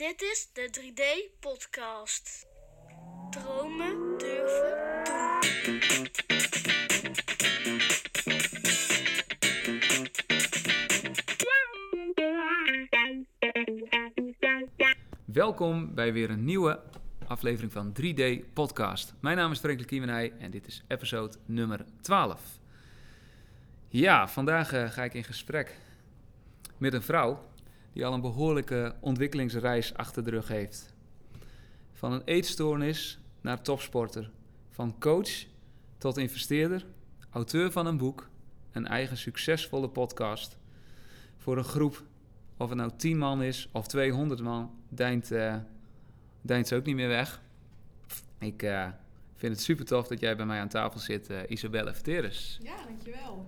Dit is de 3D-podcast. Dromen durven doen. Welkom bij weer een nieuwe aflevering van 3D Podcast. Mijn naam is Frank Kiemenij en dit is episode nummer 12. Ja, vandaag eh, ga ik in gesprek met een vrouw die al een behoorlijke ontwikkelingsreis achter de rug heeft. Van een eetstoornis naar topsporter, van coach tot investeerder, auteur van een boek, een eigen succesvolle podcast voor een groep of het nou 10 man is of 200 man, deint, eh, deint ze ook niet meer weg. Ik eh, vind het super tof dat jij bij mij aan tafel zit, eh, Isabelle Verteres. Ja, dankjewel.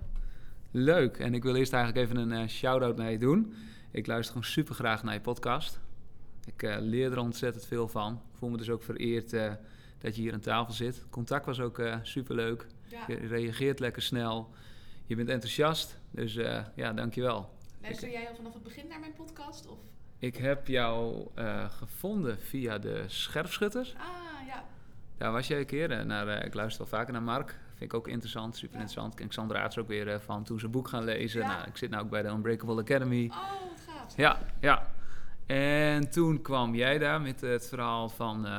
Leuk. En ik wil eerst eigenlijk even een eh, shout-out naar je doen. Ik luister gewoon super graag naar je podcast. Ik eh, leer er ontzettend veel van. Ik voel me dus ook vereerd eh, dat je hier aan tafel zit. Contact was ook super leuk. Ja. Je reageert lekker snel. Je bent enthousiast. Dus eh, ja, dankjewel. Luister jij al vanaf het begin naar mijn podcast? Of... Ik heb jou eh, gevonden via de Scherpschutters. Ah, ja. Daar was jij een keer. Naar, eh, ik luister wel vaker naar Mark. Vind ik ook interessant, super Ja. interessant. Ken Xandra Aarts ook weer eh, van toen ze boek gaan lezen. Ja. Nou, ik zit nu ook bij de Unbreakable Academy. Oh, Ja, ja. En toen kwam jij daar met het verhaal van eh,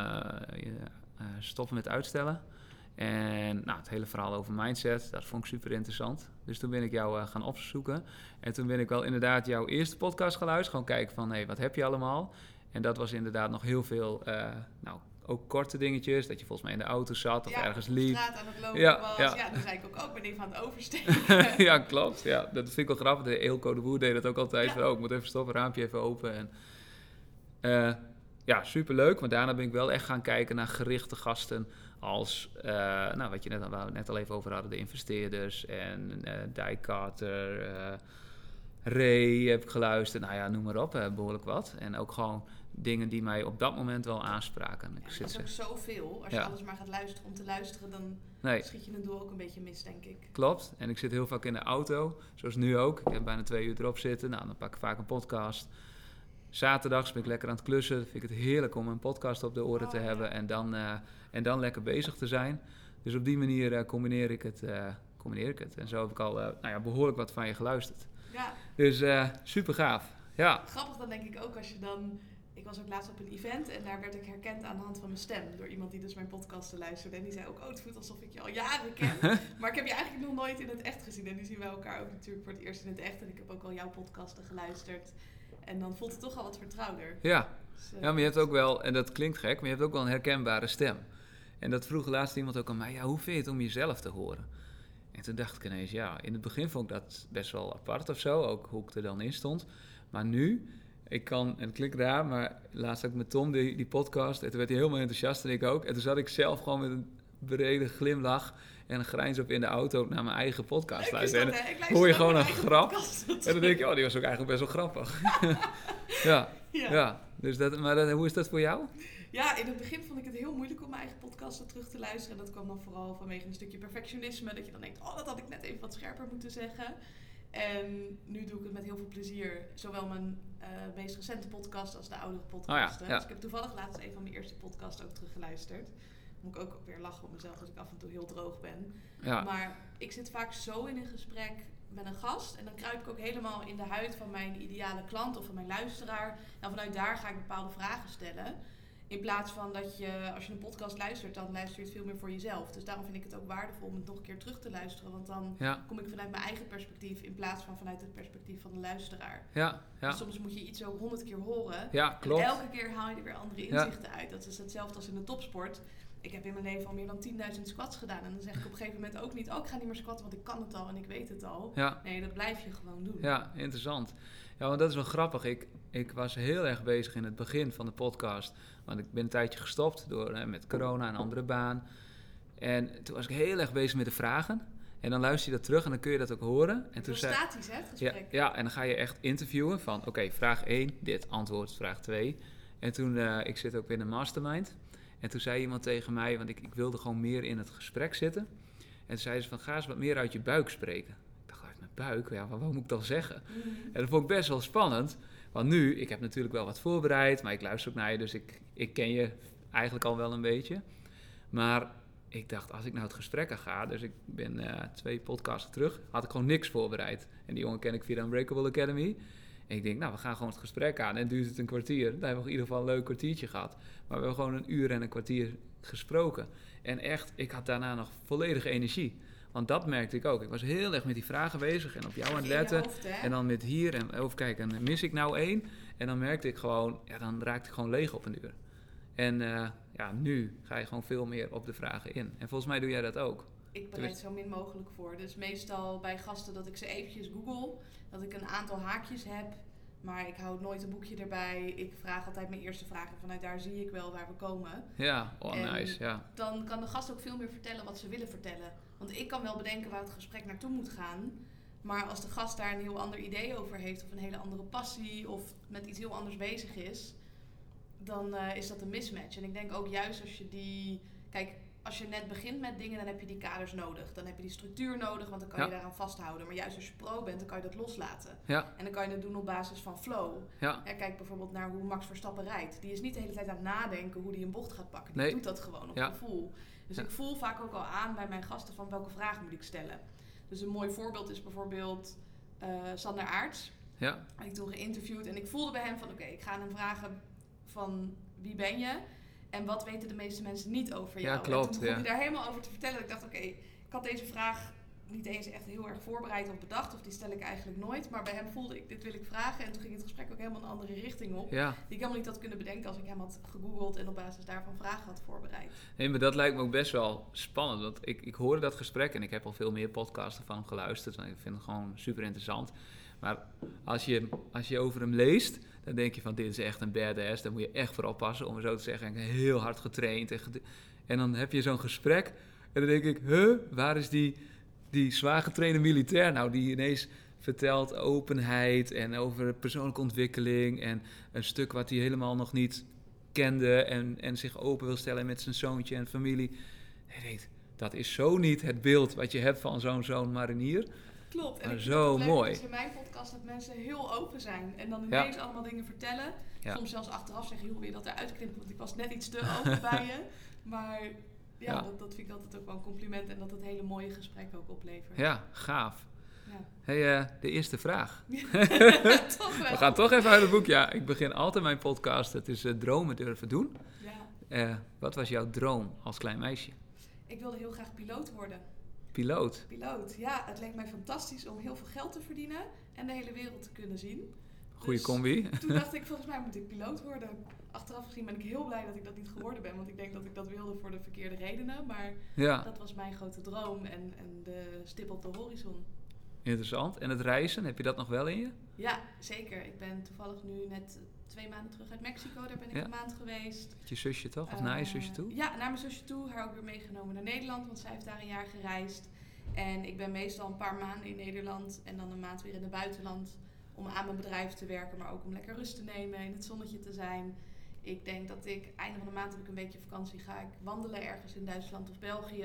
je, eh, stoppen met uitstellen. En nou, het hele verhaal over mindset, dat vond ik super interessant. Dus toen ben ik jou eh, gaan opzoeken. En toen ben ik wel inderdaad jouw eerste podcast geluisterd. Gewoon kijken van, hé, wat heb je allemaal? En dat was inderdaad nog heel veel, eh, nou, ook korte dingetjes. Dat je volgens mij in de auto zat of Ja, ergens liep. straat aan het lopen Ja, was. ja. Ja. dan zei ik ook, oh, ik ben even aan het oversteken. ja, klopt. Ja, dat vind ik wel grappig. De Eelco de Boer deed dat ook altijd. Ja. Van, oh, ik moet even stoppen, raampje even open. En, eh, ja, superleuk. Maar daarna ben ik wel echt gaan kijken naar gerichte gasten als, eh, nou, wat je net, al- waar we net al even over hadden, de investeerders en eh Die Carter, Ray heb ik geluisterd. Nou ja, noem maar op, eh, behoorlijk wat. En ook gewoon dingen die mij op dat moment wel aanspraken. Ik Ja, zit is ze, ook zoveel. Als je alles maar gaat luisteren om te luisteren, dan nee, schiet je het doel ook een beetje mis, denk ik. Klopt. En ik zit heel vaak in de auto, zoals nu ook. Ik heb bijna twee uur erop zitten. Nou, dan pak ik vaak een podcast. Zaterdags ben ik lekker aan het klussen. Dan vind ik het heerlijk om een podcast op de oren te Oh, ja. hebben en dan, eh, en dan lekker bezig te zijn. Dus op die manier eh, combineer, ik het, combineer ik het. En zo heb ik al nou ja, behoorlijk wat van je geluisterd. Ja, Dus eh, super gaaf. Ja, grappig dan denk ik ook als je dan... Ik was ook laatst op een event en daar werd ik herkend aan de hand van mijn stem. Door iemand die dus mijn podcasten luisterde. En die zei ook, oh het voelt alsof ik je al jaren ken. maar ik heb je eigenlijk nog nooit in het echt gezien. En nu zien wij elkaar ook natuurlijk voor het eerst in het echt. En ik heb ook al jouw podcasten geluisterd. En dan voelt het toch al wat vertrouwder. ja. Dus, eh, Ja, maar je hebt ook wel, en dat klinkt gek, maar je hebt ook wel een herkenbare stem. En dat vroeg laatst iemand ook aan mij, ja, hoe vind je het om jezelf te horen? En toen dacht ik ineens, ja, in het begin vond ik dat best wel apart of zo, ook hoe ik er dan in stond. Maar nu, ik kan, en het klinkt raar, maar laatst ook met Tom die, die podcast, en toen werd hij helemaal enthousiast en ik ook. En toen zat ik zelf gewoon met een brede glimlach en een grijns op in de auto naar mijn eigen podcast luisteren. En? Ik luister hoor je gewoon een grap. podcast. En dan denk je, oh, die was ook eigenlijk best wel grappig. ja, Ja. ja. Dus dat, maar dat, hoe is dat voor jou? Ja, in het begin vond ik het heel moeilijk om mijn eigen podcasten terug te luisteren. En dat kwam dan vooral vanwege een stukje perfectionisme. Dat je dan denkt, oh, dat had ik net even wat scherper moeten zeggen. En nu doe ik het met heel veel plezier. Zowel mijn eh, meest recente podcast als de oudere podcasten. Oh ja. Dus ik heb toevallig laatst een van mijn eerste podcasts ook teruggeluisterd. Moet ik ook weer lachen op mezelf dat ik af en toe heel droog ben. Ja. Maar ik zit vaak zo in een gesprek met een gast. En dan kruip ik ook helemaal in de huid van mijn ideale klant of van mijn luisteraar. En vanuit daar ga ik bepaalde vragen stellen. In plaats van dat je, als je een podcast luistert, dan luister je het veel meer voor jezelf. Dus daarom vind ik het ook waardevol om het nog een keer terug te luisteren. Want dan Ja, kom ik vanuit mijn eigen perspectief in plaats van vanuit het perspectief van de luisteraar. ja, ja. Dus soms moet je iets zo honderd keer horen. Ja, En klopt. elke keer haal je er weer andere inzichten uit. Dat is hetzelfde als in de topsport. Ik heb in mijn leven al meer dan 10.000 squats gedaan. En dan zeg ik op een gegeven moment ook niet... oh, ik ga niet meer squatten, want ik kan het al en ik weet het al. Ja, Nee, dat blijf je gewoon doen. ja, interessant. Ja, want dat is wel grappig. Ik, ik was heel erg bezig in het begin van de podcast. Want ik ben een tijdje gestopt door, hè, met corona, een andere baan. En toen was ik heel erg bezig met de vragen. En dan luister je dat terug en dan kun je dat ook horen. En toen is zei, statisch, hè, het ja, gesprek. ja, en dan ga je echt interviewen van, oké, vraag 1, dit, antwoord, vraag 2. En toen, eh, ik zit ook in een mastermind. En toen zei iemand tegen mij, want ik, ik wilde gewoon meer in het gesprek zitten. En toen zei ze van, ga eens wat meer uit je buik spreken. Ik dacht, uit mijn buik? Ja, wat, wat moet ik dan zeggen? Mhm. En dat vond ik best wel spannend. Want nu, ik heb natuurlijk wel wat voorbereid, maar ik luister ook naar je, dus ik, ik ken je eigenlijk al wel een beetje. Maar ik dacht, als ik nou het gesprek aan ga, dus ik ben eh, twee podcasts terug, had ik gewoon niks voorbereid. En die jongen ken ik via de Unbreakable Academy. En ik denk, nou, we gaan gewoon het gesprek aan. En duurt het een kwartier. Dan hebben we in ieder geval een leuk kwartiertje gehad. Maar we hebben gewoon een uur en een kwartier gesproken. En echt, ik had daarna nog volledige energie. Want dat merkte ik ook. Ik was heel erg met die vragen bezig en op jou aan het letten. hoofd? En dan met hier en over kijken, en mis ik nou één? En dan merkte ik gewoon, ja, dan raakte ik gewoon leeg op een uur. En eh, ja, nu ga je gewoon veel meer op de vragen in. En volgens mij doe jij dat ook. Ik bereid zo min mogelijk voor. Dus meestal bij gasten dat ik ze eventjes google. Dat ik een aantal haakjes heb. Maar ik hou nooit een boekje erbij. Ik vraag altijd mijn eerste vragen. Vanuit daar zie ik wel waar we komen. Ja, oh En- nice, ja. Dan kan de gast ook veel meer vertellen wat ze willen vertellen. Want ik kan wel bedenken waar het gesprek naartoe moet gaan. Maar als de gast daar een heel ander idee over heeft, of een hele andere passie, of met iets heel anders bezig is, dan eh, is dat een mismatch. En ik denk ook juist als je die. Kijk, als je net begint met dingen, dan heb je die kaders nodig. Dan heb je die structuur nodig, want dan kan je daaraan vasthouden. Maar juist als je pro bent, dan kan je dat loslaten. Ja, En dan kan je het doen op basis van flow. ja, Ja, kijk bijvoorbeeld naar hoe Max Verstappen rijdt. Die is niet de hele tijd aan het nadenken hoe hij een bocht gaat pakken. Die Nee. doet dat gewoon op Ja. gevoel. Dus Ja. ik voel vaak ook al aan bij mijn gasten van welke vraag moet ik stellen. Dus een mooi voorbeeld is bijvoorbeeld eh, Sander Aarts. ja, ik toen geïnterviewd en ik voelde bij hem van oké, ik ga hem vragen van wie ben je? En wat weten de meeste mensen niet over Ja, jou? klopt, En toen begon ja. hij daar helemaal over te vertellen. Ik dacht oké, ik had deze vraag niet eens echt heel erg voorbereid of bedacht. Of die stel ik eigenlijk nooit. Maar bij hem voelde ik, dit wil ik vragen. En toen ging het gesprek ook helemaal een andere richting op. ja. Die ik helemaal niet had kunnen bedenken als ik hem had gegoogeld en op basis daarvan vragen had voorbereid. Nee, maar dat lijkt me ook best wel spannend. Want ik, ik hoorde dat gesprek en ik heb al veel meer podcasten van hem geluisterd. En ik vind het gewoon super interessant. Maar als je, als je over hem leest, dan denk je van dit is echt een badass. Daar moet je echt voor oppassen, om het zo te zeggen. En heel hard getraind. En, en dan heb je zo'n gesprek en dan denk ik, huh, waar is die, die zwaar getrainde militair nou? Die ineens vertelt openheid en over persoonlijke ontwikkeling. En een stuk wat hij helemaal nog niet kende en, en zich open wil stellen met zijn zoontje en familie. Je denkt, dat is zo niet het beeld wat je hebt van zo'n zo'n marinier. Klopt. En Maar ik zo het mooi. dus in mijn podcast dat mensen heel open zijn. En dan Ja. ineens allemaal dingen vertellen. Ja. Soms zelfs achteraf zeggen, joh, wil je dat eruit knippen? Want ik was net iets te open bij je. Maar ja. Dat, dat vind ik altijd ook wel een compliment. En dat het hele mooie gesprekken ook oplevert. Ja, gaaf. Ja. Hey, eh, de eerste vraag. We gaan toch even uit het boek. Ja, ik begin altijd mijn podcast. Het is eh, dromen durven doen. Ja. Eh, wat was jouw droom als klein meisje? Ik wilde heel graag piloot worden. Piloot. Piloot, ja. Het leek mij fantastisch om heel veel geld te verdienen. En de hele wereld te kunnen zien. Goeie Dus combi. Toen dacht ik, volgens mij moet ik piloot worden. Achteraf gezien ben ik heel blij dat ik dat niet geworden ben. Want ik denk dat ik dat wilde voor de verkeerde redenen. Maar Ja, dat was mijn grote droom en, en de stip op de horizon. interessant. En het reizen, heb je dat nog wel in je? Ja, zeker. Ik ben toevallig nu net twee maanden terug uit Mexico. Daar ben ik Ja. een maand geweest. Met je zusje toch? Of naar je Eh, zusje toe? Ja, naar mijn zusje toe. Haar ook weer meegenomen naar Nederland. Want zij heeft daar een jaar gereisd. En ik ben meestal een paar maanden in Nederland. En dan een maand weer in het buitenland. Om aan mijn bedrijf te werken. Maar ook om lekker rust te nemen. In het zonnetje te zijn. Ik denk dat ik einde van de maand heb ik een weekje vakantie. Ga ik wandelen ergens in Duitsland of België.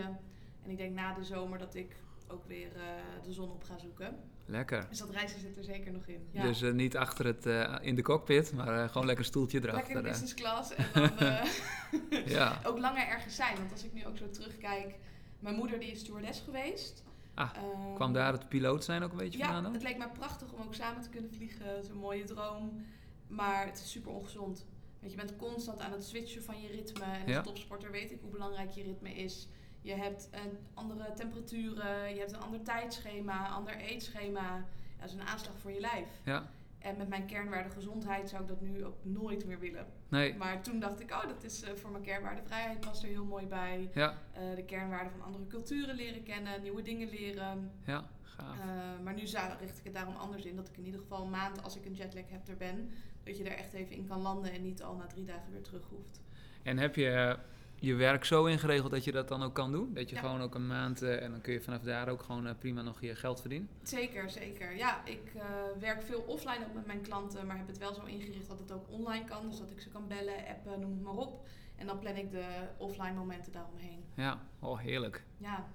En ik denk na de zomer dat ik ook weer eh, de zon op ga zoeken. Lekker. Dus dat reizen zit er zeker nog in. Ja. Dus eh, niet achter het, eh, in de cockpit, maar gewoon lekker een stoeltje Lekker erachter. in eh. business class. En dan ja. ook langer ergens zijn. Want als ik nu ook zo terugkijk. Mijn moeder die is stewardess geweest. Ah, Ehm, Kwam daar het piloot zijn ook een beetje Ja, vandaan dan? het leek mij prachtig om ook samen te kunnen vliegen. Het is een mooie droom. Maar het is super ongezond. Want je bent constant aan het switchen van je ritme. En als Ja. topsporter weet ik hoe belangrijk je ritme is. Je hebt een andere temperaturen, je hebt een ander tijdschema, een ander eetschema. Dat is een aanslag voor je lijf. Ja, En met mijn kernwaarde gezondheid zou ik dat nu ook nooit meer willen. nee, Maar toen dacht ik, oh, dat is eh, voor mijn kernwaarde vrijheid past er heel mooi bij. ja, Eh, de kernwaarden van andere culturen leren kennen, nieuwe dingen leren. ja, gaaf. Eh, maar nu zou, richt ik het daarom anders in. Dat ik in ieder geval een maand, als ik een jetlag heb, er ben. Dat je er echt even in kan landen en niet al na drie dagen weer terug hoeft. En heb je je werk zo ingeregeld dat je dat dan ook kan doen? Dat je Ja. gewoon ook een maand eh, en dan kun je vanaf daar ook gewoon eh, prima nog je geld verdienen? Zeker, zeker. Ja, ik eh, werk veel offline ook met mijn klanten, maar heb het wel zo ingericht dat het ook online kan. Dus dat ik ze kan bellen, appen, noem het maar op. En dan plan ik de offline momenten daaromheen. Ja, oh heerlijk. Ja,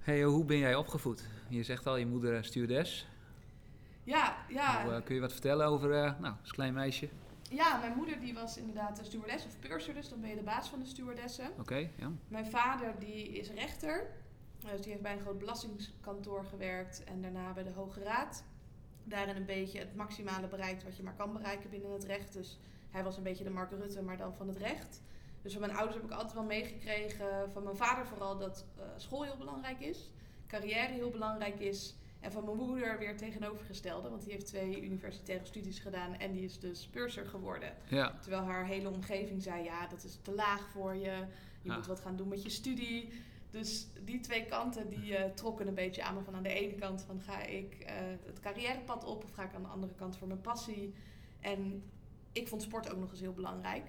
Hey, hoe ben jij opgevoed? Je zegt al, je moeder is stewardess. Ja, ja. Hoe, eh, kun je wat vertellen over, eh, nou, als klein meisje? ja, mijn moeder die was inderdaad een stewardess of purser, dus dan ben je de baas van de stewardessen. Oké, ja. Mijn vader die is rechter, dus die heeft bij een groot belastingkantoor gewerkt en daarna bij de Hoge Raad. Daarin een beetje het maximale bereikt wat je maar kan bereiken binnen het recht. Dus hij was een beetje de Mark Rutte, maar dan van het recht. Dus van mijn ouders heb ik altijd wel meegekregen, van mijn vader vooral, dat eh, school heel belangrijk is, carrière heel belangrijk is. En van mijn moeder weer tegenovergestelde, want die heeft twee universitaire studies gedaan en die is dus purser geworden. Ja, Terwijl haar hele omgeving zei, ja, dat is te laag voor je. Je Ja. moet wat gaan doen met je studie. Dus die twee kanten die eh, trokken een beetje aan me. Van aan de ene kant van ga ik eh, het carrièrepad op of ga ik aan de andere kant voor mijn passie. En ik vond sport ook nog eens heel belangrijk.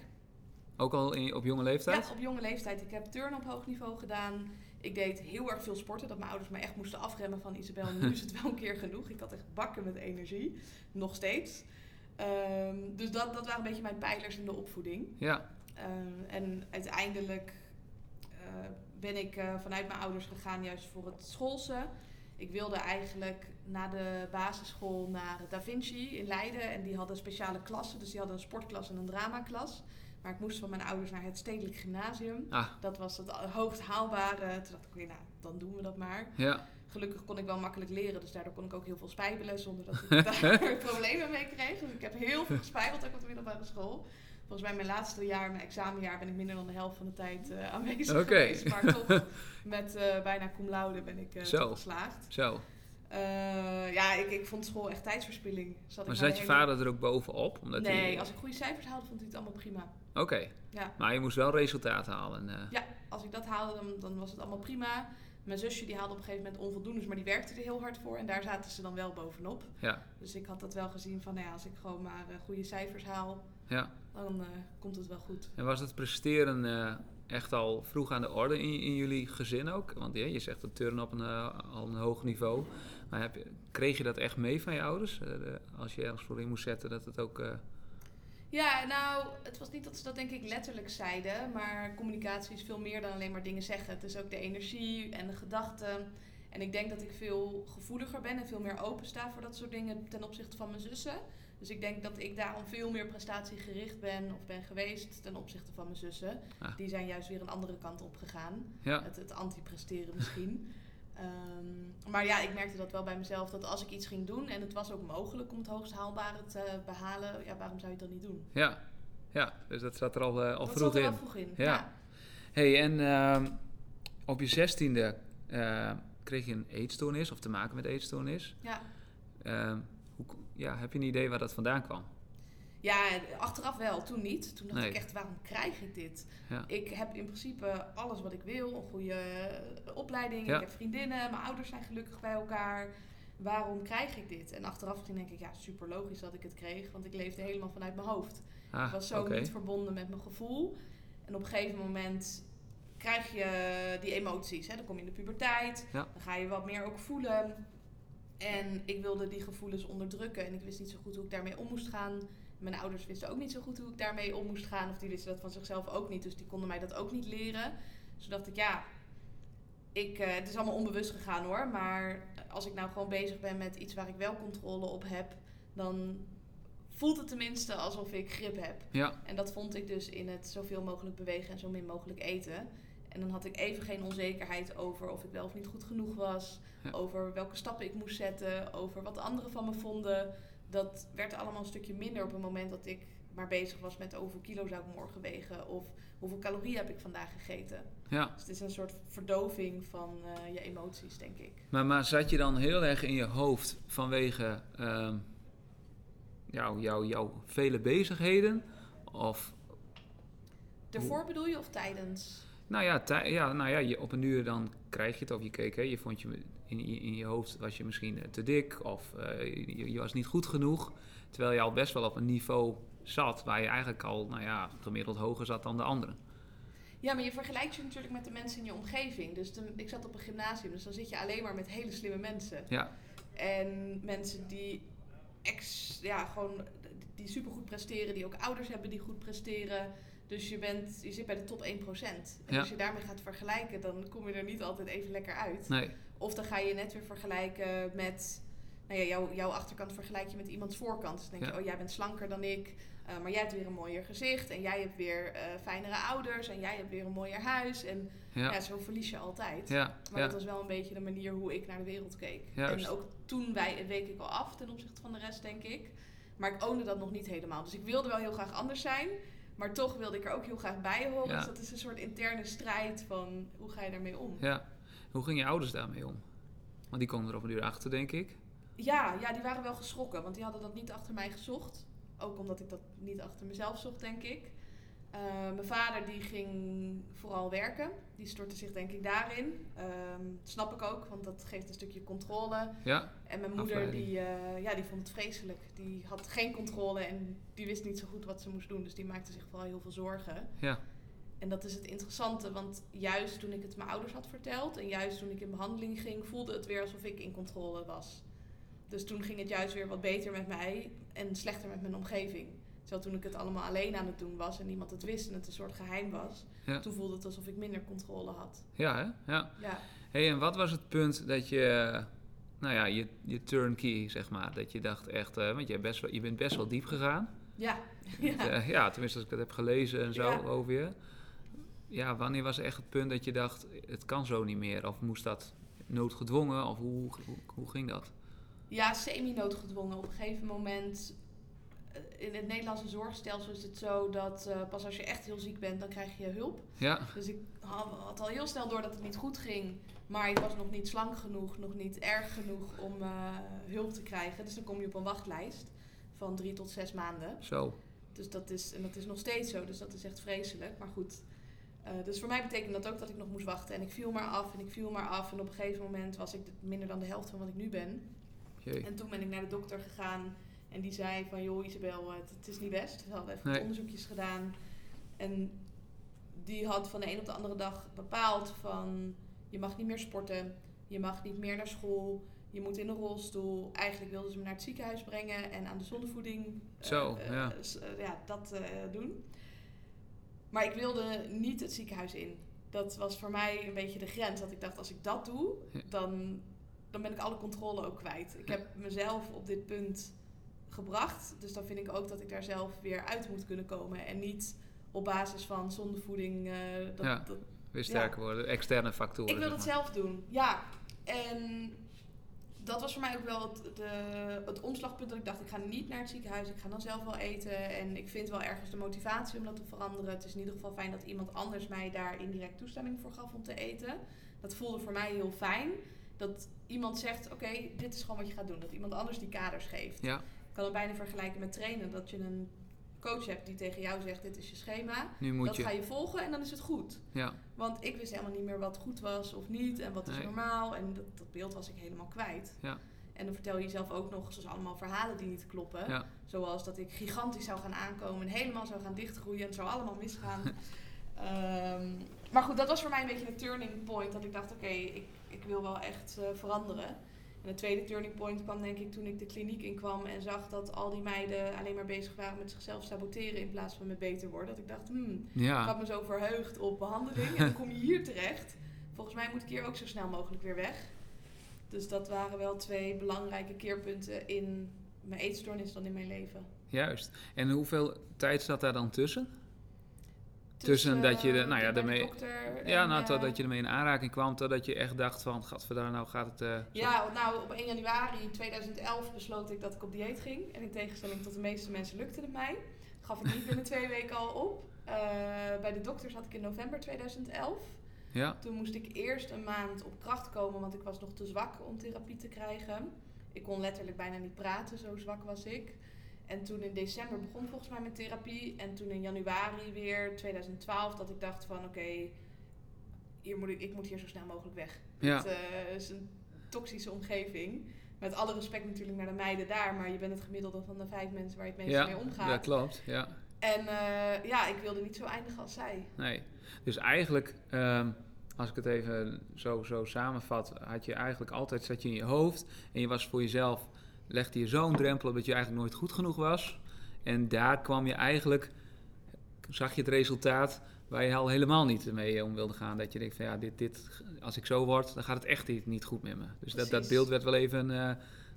ook al in, op jonge leeftijd? Ja, op jonge leeftijd. Ik heb turn op hoog niveau gedaan. Ik deed heel erg veel sporten. Dat mijn ouders me echt moesten afremmen van Isabel, nu is het wel een keer genoeg. Ik had echt bakken met energie. Nog steeds. Ehm, dus dat, dat waren een beetje mijn pijlers in de opvoeding. Ja, Ehm, en uiteindelijk eh, ben ik eh, vanuit mijn ouders gegaan juist voor het schoolse. Ik wilde eigenlijk na de basisschool naar Da Vinci in Leiden. En die hadden speciale klassen. Dus die hadden een sportklas en een dramaklas. Maar ik moest van mijn ouders naar het Stedelijk Gymnasium. ah, Dat was het hoogst haalbare. Toen dacht ik, nou, dan doen we dat maar. ja. Gelukkig kon ik wel makkelijk leren, dus daardoor kon ik ook heel veel spijbelen zonder dat ik daar problemen mee kreeg. Dus ik heb heel veel gespijbeld ook op de middelbare school. Volgens mij mijn laatste jaar, mijn examenjaar, ben ik minder dan de helft van de tijd eh, aanwezig Oké. geweest. Maar toch, met eh, bijna cum laude ben ik eh, Zo. toch geslaagd. Zo. Eh, ja, ik, ik vond school echt tijdsverspilling. Zat Maar ik zat je hele- vader er ook bovenop? Omdat Nee, hij- als ik goede cijfers haalde, vond hij het allemaal prima. Oké, Ja, maar je moest wel resultaten halen. eh. ja als ik dat haalde, dan, dan was het allemaal prima. Mijn zusje die haalde op een gegeven moment onvoldoendes, maar die werkte er heel hard voor. En daar zaten ze dan wel bovenop. Ja, Dus ik had dat wel gezien van, nou ja, als ik gewoon maar eh, goede cijfers haal, ja. dan eh, komt het wel goed. En was het presteren echt al vroeg aan de orde in, in jullie gezin ook? Want ja, je zegt dat turnen op een, al een hoog niveau. Maar heb je, kreeg je dat echt mee van je ouders? De- als je ergens voor in moest zetten, dat het ook... Ja, nou, het was niet dat ze dat denk ik letterlijk zeiden, maar communicatie is veel meer dan alleen maar dingen zeggen. Het is ook de energie en de gedachten. En ik denk dat ik veel gevoeliger ben en veel meer open sta voor dat soort dingen ten opzichte van mijn zussen. Dus ik denk dat ik daarom veel meer prestatiegericht ben of ben geweest ten opzichte van mijn zussen. Ah. Die zijn juist weer een andere kant op gegaan. ja, Het, het anti-presteren misschien. Ehm, maar ja, ik merkte dat wel bij mezelf. Dat als ik iets ging doen en het was ook mogelijk om het hoogst haalbare te behalen. Ja, waarom zou je het dan niet doen? ja, ja. Dus dat zat er al, eh, al dat vroeg zat er in. wel vroeg in. Ja. Ja. hey, en ehm, op je zestiende eh, kreeg je een eetstoornis of te maken met eetstoornis. Ja. Ehm, hoe, ja, heb je een idee waar dat vandaan kwam? Ja, achteraf wel. Toen niet. Toen dacht Nee. ik echt, waarom krijg ik dit? Ja. Ik heb in principe alles wat ik wil. Een goede eh, opleiding. Ja. Ik heb vriendinnen. Mijn ouders zijn gelukkig bij elkaar. Waarom krijg ik dit? En achteraf gezien denk ik, ja, super logisch dat ik het kreeg. Want ik leefde helemaal vanuit mijn hoofd. Ah, Ik was zo niet verbonden met mijn gevoel. En op een gegeven moment krijg je die emoties. Hè? Dan kom je in de puberteit. Ja. Dan ga je wat meer ook voelen. En ik wilde die gevoelens onderdrukken. En ik wist niet zo goed hoe ik daarmee om moest gaan. Mijn ouders wisten ook niet zo goed hoe ik daarmee om moest gaan. Of die wisten dat van zichzelf ook niet. Dus die konden mij dat ook niet leren. Dus dacht ik, ja... Ik, eh, het is allemaal onbewust gegaan hoor. Maar als ik nou gewoon bezig ben met iets waar ik wel controle op heb... Dan voelt het tenminste alsof ik grip heb. Ja, En dat vond ik dus in het zoveel mogelijk bewegen en zo min mogelijk eten. En dan had ik even geen onzekerheid over of ik wel of niet goed genoeg was. Ja. Over welke stappen ik moest zetten. Over wat anderen van me vonden. Dat werd allemaal een stukje minder op het moment dat ik maar bezig was met hoeveel kilo zou ik morgen wegen. Of hoeveel calorieën heb ik vandaag gegeten. ja. Dus het is een soort verdoving van eh, je emoties, denk ik. Maar, maar zat je dan heel erg in je hoofd vanwege ehm, jou, jou, jouw vele bezigheden? Of, Daarvoor bedoel je of tijdens? nou ja, tij- ja, nou ja je, op een uur dan krijg je het of je keek, hè, je vond je in, in, je hoofd was je misschien eh, te dik of eh, je, je was niet goed genoeg. Terwijl je al best wel op een niveau zat waar je eigenlijk al, nou ja, gemiddeld hoger zat dan de anderen. Ja, maar je vergelijkt je natuurlijk met de mensen in je omgeving. Dus de- ik zat op een gymnasium, dus dan zit je alleen maar met hele slimme mensen. Ja, En mensen die ex, ja, gewoon die supergoed presteren, die ook ouders hebben die goed presteren. Dus je, bent, je zit bij de top 1%. En Ja. als je daarmee gaat vergelijken, dan kom je er niet altijd even lekker uit. nee, Of dan ga je net weer vergelijken met nou ja, jouw, jouw achterkant vergelijk je met iemands voorkant. Dus dan denk Ja. je, oh jij bent slanker dan ik, eh, maar jij hebt weer een mooier gezicht. En jij hebt weer eh, fijnere ouders en jij hebt weer een mooier huis. En ja. Ja, zo verlies je altijd. ja, Maar dat was wel een beetje de manier hoe ik naar de wereld keek. Juist. En ook toen wij, week ik al af ten opzichte van de rest, denk ik. Maar ik oonde dat nog niet helemaal. Dus ik wilde wel heel graag anders zijn. Maar toch wilde ik er ook heel graag bij horen. Dus dat is een soort interne strijd van hoe ga je daarmee om? ja. Hoe gingen je ouders daarmee om? Want die konden er op een uur achter, denk ik. Ja, ja, die waren wel geschrokken. Want die hadden dat niet achter mij gezocht. Ook omdat ik dat niet achter mezelf zocht, denk ik. Eh, mijn vader die ging vooral werken. Die stortte zich denk ik daarin. Ehm, snap ik ook, want dat geeft een stukje controle. Ja, En mijn moeder Afleiding. die, eh, ja, die vond het vreselijk. Die had geen controle en die wist niet zo goed wat ze moest doen. Dus die maakte zich vooral heel veel zorgen. ja, En dat is het interessante, want juist toen ik het mijn ouders had verteld... en juist toen ik in behandeling ging, voelde het weer alsof ik in controle was. Dus toen ging het juist weer wat beter met mij en slechter met mijn omgeving. Terwijl toen ik het allemaal alleen aan het doen was en niemand het wist en het een soort geheim was... Ja. toen voelde het alsof ik minder controle had. ja, hè? Ja. Ja, hey, en wat was het punt dat je, nou ja, je, je turnkey, zeg maar, dat je dacht echt, eh, want je, hebt best wel, je bent best wel diep gegaan. ja, Ja. ja. ja, tenminste als ik dat heb gelezen en zo Ja. over je. Ja, wanneer was echt het punt dat je dacht, het kan zo niet meer? Of moest dat noodgedwongen? Of hoe, hoe, hoe ging dat? Ja, semi-noodgedwongen. Op een gegeven moment, eh, in het Nederlandse zorgstelsel is het zo dat eh, pas als je echt heel ziek bent, dan krijg je hulp. Ja, Dus ik had, had al heel snel door dat het niet goed ging. Maar ik was nog niet slank genoeg, nog niet erg genoeg om eh, hulp te krijgen. Dus dan kom je op een wachtlijst van drie tot zes maanden. zo. Dus dat is, en dat is nog steeds zo, dus dat is echt vreselijk. Maar goed, eh, dus voor mij betekende dat ook dat ik nog moest wachten. En ik viel maar af en ik viel maar af. En op een gegeven moment was ik minder dan de helft van wat ik nu ben. Jee. En toen ben ik naar de dokter gegaan en die zei van joh Isabel, het, het is niet best. We hadden even Nee. onderzoekjes gedaan. En die had van de een op de andere dag bepaald van je mag niet meer sporten, je mag niet meer naar school, je moet in een rolstoel. Eigenlijk wilden ze me naar het ziekenhuis brengen en aan de zondevoeding eh, Zo, eh, ja. eh, ja, dat eh, doen. Maar ik wilde niet het ziekenhuis in. Dat was voor mij een beetje de grens. Dat ik dacht, als ik dat doe, dan, dan ben ik alle controle ook kwijt. Ik heb mezelf op dit punt gebracht. Dus dan vind ik ook dat ik daar zelf weer uit moet kunnen komen. En niet op basis van zondevoeding. eh, dat, Ja. dat, Weer sterker worden, externe factoren. ik wil het zelf doen, ja. En dat was voor mij ook wel het, de, het omslagpunt dat ik dacht, ik ga niet naar het ziekenhuis, ik ga dan zelf wel eten. En ik vind wel ergens de motivatie om dat te veranderen. Het is in ieder geval fijn dat iemand anders mij daar indirect toestemming voor gaf om te eten. Dat voelde voor mij heel fijn. Dat iemand zegt, oké, dit is gewoon wat je gaat doen. Dat iemand anders die kaders geeft. Ja, Ik kan het bijna vergelijken met trainen. Dat je een coach hebt die tegen jou zegt, dit is je schema. nu moet dat je. ga je volgen en dan is het goed. Ja, Want ik wist helemaal niet meer wat goed was of niet en wat is normaal. En dat, dat beeld was ik helemaal kwijt. Ja. En dan vertel je jezelf ook nog zoals allemaal verhalen die niet kloppen. ja, Zoals dat ik gigantisch zou gaan aankomen en helemaal zou gaan dichtgroeien en het zou allemaal misgaan. Ehm, maar goed, dat was voor mij een beetje een turning point. Dat ik dacht, oké, ik, ik wil wel echt eh, veranderen. En de tweede turning point kwam denk ik toen ik de kliniek inkwam en zag dat al die meiden alleen maar bezig waren met zichzelf saboteren in plaats van met beter worden. Dat ik dacht, hmm, ik had me zo verheugd op behandeling en dan kom je hier terecht. Volgens mij moet ik hier ook zo snel mogelijk weer weg. Dus dat waren wel twee belangrijke keerpunten in mijn eetstoornis dan in mijn leven. Juist. En hoeveel tijd zat daar dan tussen? Tussen dat je de- eh, nou ja, daarmee- Ja, nou, eh, totdat je ermee in aanraking kwam, totdat je echt dacht van, gadverdaar, nou gaat het... eh, Ja, nou op 1 januari 2011 besloot ik dat ik op dieet ging. En in tegenstelling tot de meeste mensen lukte het mij. Gaf ik niet binnen twee weken al op. Eh, bij de dokter zat ik in november 2011. Ja, Toen moest ik eerst een maand op kracht komen, want ik was nog te zwak om therapie te krijgen. Ik kon letterlijk bijna niet praten, zo zwak was ik. En toen in december begon volgens mij mijn therapie. En toen in januari weer 2012 dat ik dacht van oké, hier moet ik, ik moet hier zo snel mogelijk weg. Ja. Het eh, is een toxische omgeving. Met alle respect natuurlijk naar de meiden daar, maar je bent het gemiddelde van de vijf mensen waar je het meest ja mee omgaat. dat klopt. Ja, En eh, ja, ik wilde niet zo eindigen als zij. nee. Dus eigenlijk, ehm, als ik het even zo, zo samenvat, had je eigenlijk altijd, zat je in je hoofd en je was voor jezelf, legde je zo'n drempel op dat je eigenlijk nooit goed genoeg was. En daar kwam je eigenlijk, zag je het resultaat waar je al helemaal niet mee om wilde gaan. Dat je denkt van ja, dit, dit, als ik zo word, dan gaat het echt niet, goed met me. Dus dat, dat beeld werd wel even eh,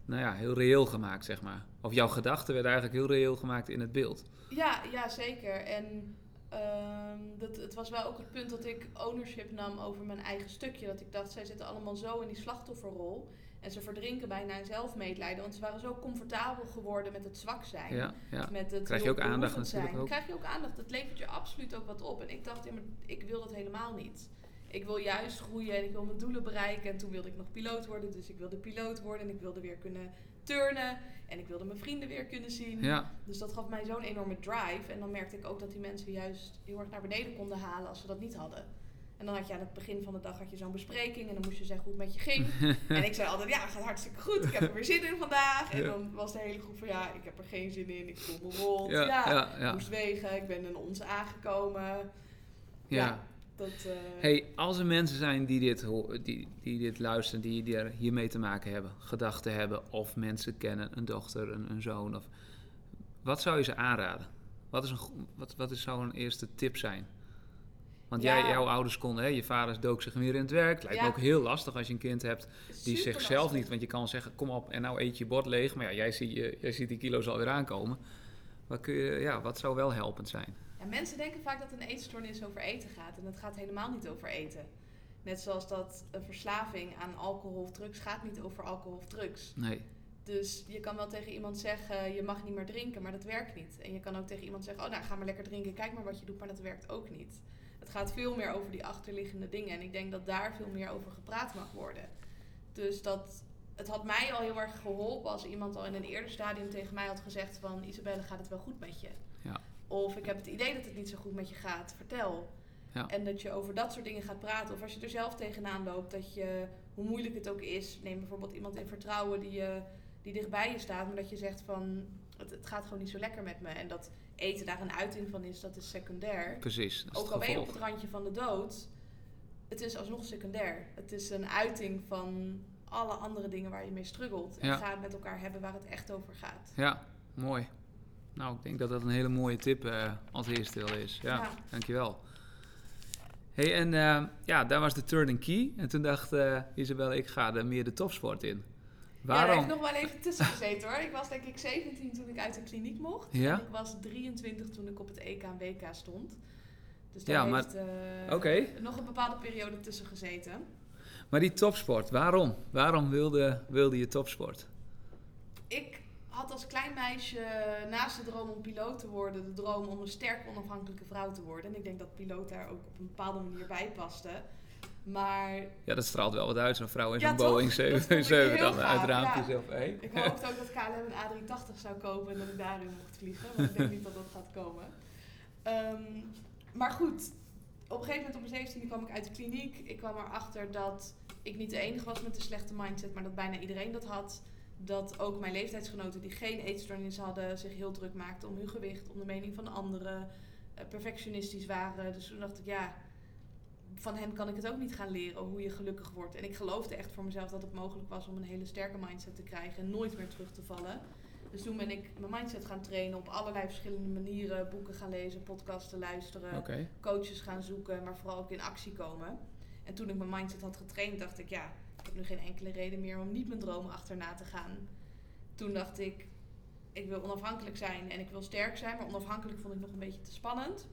nou ja, heel reëel gemaakt, zeg maar. Of jouw gedachten werden eigenlijk heel reëel gemaakt in het beeld. Ja, ja zeker. En ehm, dat, het was wel ook het punt dat ik ownership nam over mijn eigen stukje. Dat ik dacht, zij zitten allemaal zo in die slachtofferrol. En ze verdrinken bijna in zelfmedelijden. Want ze waren zo comfortabel geworden met het zwak zijn. Ja, ja. Met het Krijg je ook aandacht behoevend zijn. natuurlijk ook. Krijg je ook aandacht. Dat levert je absoluut ook wat op. En ik dacht, ik wil dat helemaal niet. Ik wil juist groeien en ik wil mijn doelen bereiken. En toen wilde ik nog piloot worden. Dus ik wilde piloot worden. En ik wilde weer kunnen turnen. En ik wilde mijn vrienden weer kunnen zien. Ja, Dus dat gaf mij zo'n enorme drive. En dan merkte ik ook dat die mensen juist heel erg naar beneden konden halen als ze dat niet hadden. En dan had je aan het begin van de dag had je zo'n bespreking en dan moest je zeggen hoe het met je ging. en ik zei altijd, ja, het gaat hartstikke goed. Ik heb er weer zin in vandaag. En Ja. dan was de hele groep van, ja, ik heb er geen zin in. Ik voel me rot. ja, Ja, moest wegen. Ik ben in ons aangekomen. ja. Dat, eh, Hey, als er mensen zijn die dit, die, die dit luisteren, die, die er hiermee te maken hebben, gedachten hebben, of mensen kennen, een dochter, een, een zoon, of, wat zou je ze aanraden? Wat, is een, wat, wat is, zou een eerste tip zijn? Want Ja. jij, jouw ouders konden, hè, je vader dook zich weer in het werk. Lijkt me ook heel lastig als je een kind hebt die super zichzelf lastig. niet, want je kan zeggen, kom op en nou eet je bord leeg. Maar ja, jij, ziet, je, jij ziet die kilo's alweer aankomen. Wat, kun je, ja, wat zou wel helpend zijn? Ja, mensen denken vaak dat een eetstoornis over eten gaat. En het gaat helemaal niet over eten. Net zoals dat een verslaving aan alcohol of drugs gaat niet over alcohol of drugs. Nee, Dus je kan wel tegen iemand zeggen, je mag niet meer drinken, maar dat werkt niet. En je kan ook tegen iemand zeggen, oh nou ga maar lekker drinken, kijk maar wat je doet, maar dat werkt ook niet. Het gaat veel meer over die achterliggende dingen. En ik denk dat daar veel meer over gepraat mag worden. Dus dat, het had mij al heel erg geholpen als iemand al in een eerder stadium tegen mij had gezegd van, Isabelle gaat het wel goed met je? Ja. Of ik heb het idee dat het niet zo goed met je gaat, vertel. Ja. En dat je over dat soort dingen gaat praten. Of als je er zelf tegenaan loopt, dat je, hoe moeilijk het ook is, neem bijvoorbeeld iemand in vertrouwen die, je, die dichtbij je staat, maar dat je zegt van, het, het gaat gewoon niet zo lekker met me. En dat eten daar een uiting van is, dat is secundair. precies. Dat is Ook al ben je op het randje van de dood, het is alsnog secundair. Het is een uiting van alle andere dingen waar je mee struggelt. En Ja. ga het met elkaar hebben waar het echt over gaat. Ja, mooi. Nou, ik denk dat dat een hele mooie tip eh, als eerste wel is. Ja, Ja. dankjewel. hey, en eh, ja, daar was de turning key. En toen dacht eh Isabel, ik ga er meer de topsport in. Ja, daar Waarom? heb ik nog wel even tussen gezeten hoor. Ik was denk ik 17 toen ik uit de kliniek mocht. Ja? En ik was 23 toen ik op het EK en WK stond. Dus Ja, daar maar- heeft eh, nog een bepaalde periode tussen gezeten. Maar die topsport, waarom? Waarom wilde, wilde je topsport? Ik had als klein meisje naast de droom om piloot te worden, de droom om een sterk onafhankelijke vrouw te worden. En ik denk dat piloot daar ook op een bepaalde manier bij paste. Maar Ja, dat straalt wel wat uit, zo'n vrouw in Ja, zo'n? Boeing Dat vond ik 777 heel dan gaaf, uit het raampje ja. zelf. Ik hoopte ook dat KLM een A380 zou kopen en dat ik daarin mocht vliegen. Maar ik denk niet dat dat gaat komen. Ehm, maar goed, op een gegeven moment op mijn 17e kwam ik uit de kliniek. Ik kwam erachter dat ik niet de enige was met een slechte mindset, maar dat bijna iedereen dat had. Dat ook mijn leeftijdsgenoten die geen eetstoornis hadden zich heel druk maakten om hun gewicht, om de mening van anderen, eh, perfectionistisch waren. Dus toen dacht ik, ja, van hen kan ik het ook niet gaan leren hoe je gelukkig wordt. En ik geloofde echt voor mezelf dat het mogelijk was om een hele sterke mindset te krijgen en nooit meer terug te vallen. Dus toen ben ik mijn mindset gaan trainen op allerlei verschillende manieren. Boeken gaan lezen, podcasten luisteren, coaches gaan zoeken, maar vooral ook in actie komen. En toen ik mijn mindset had getraind, dacht ik, ja, ik heb nu geen enkele reden meer om niet mijn dromen achterna te gaan. Toen dacht ik, ik wil onafhankelijk zijn en ik wil sterk zijn, maar onafhankelijk vond ik nog een beetje te spannend.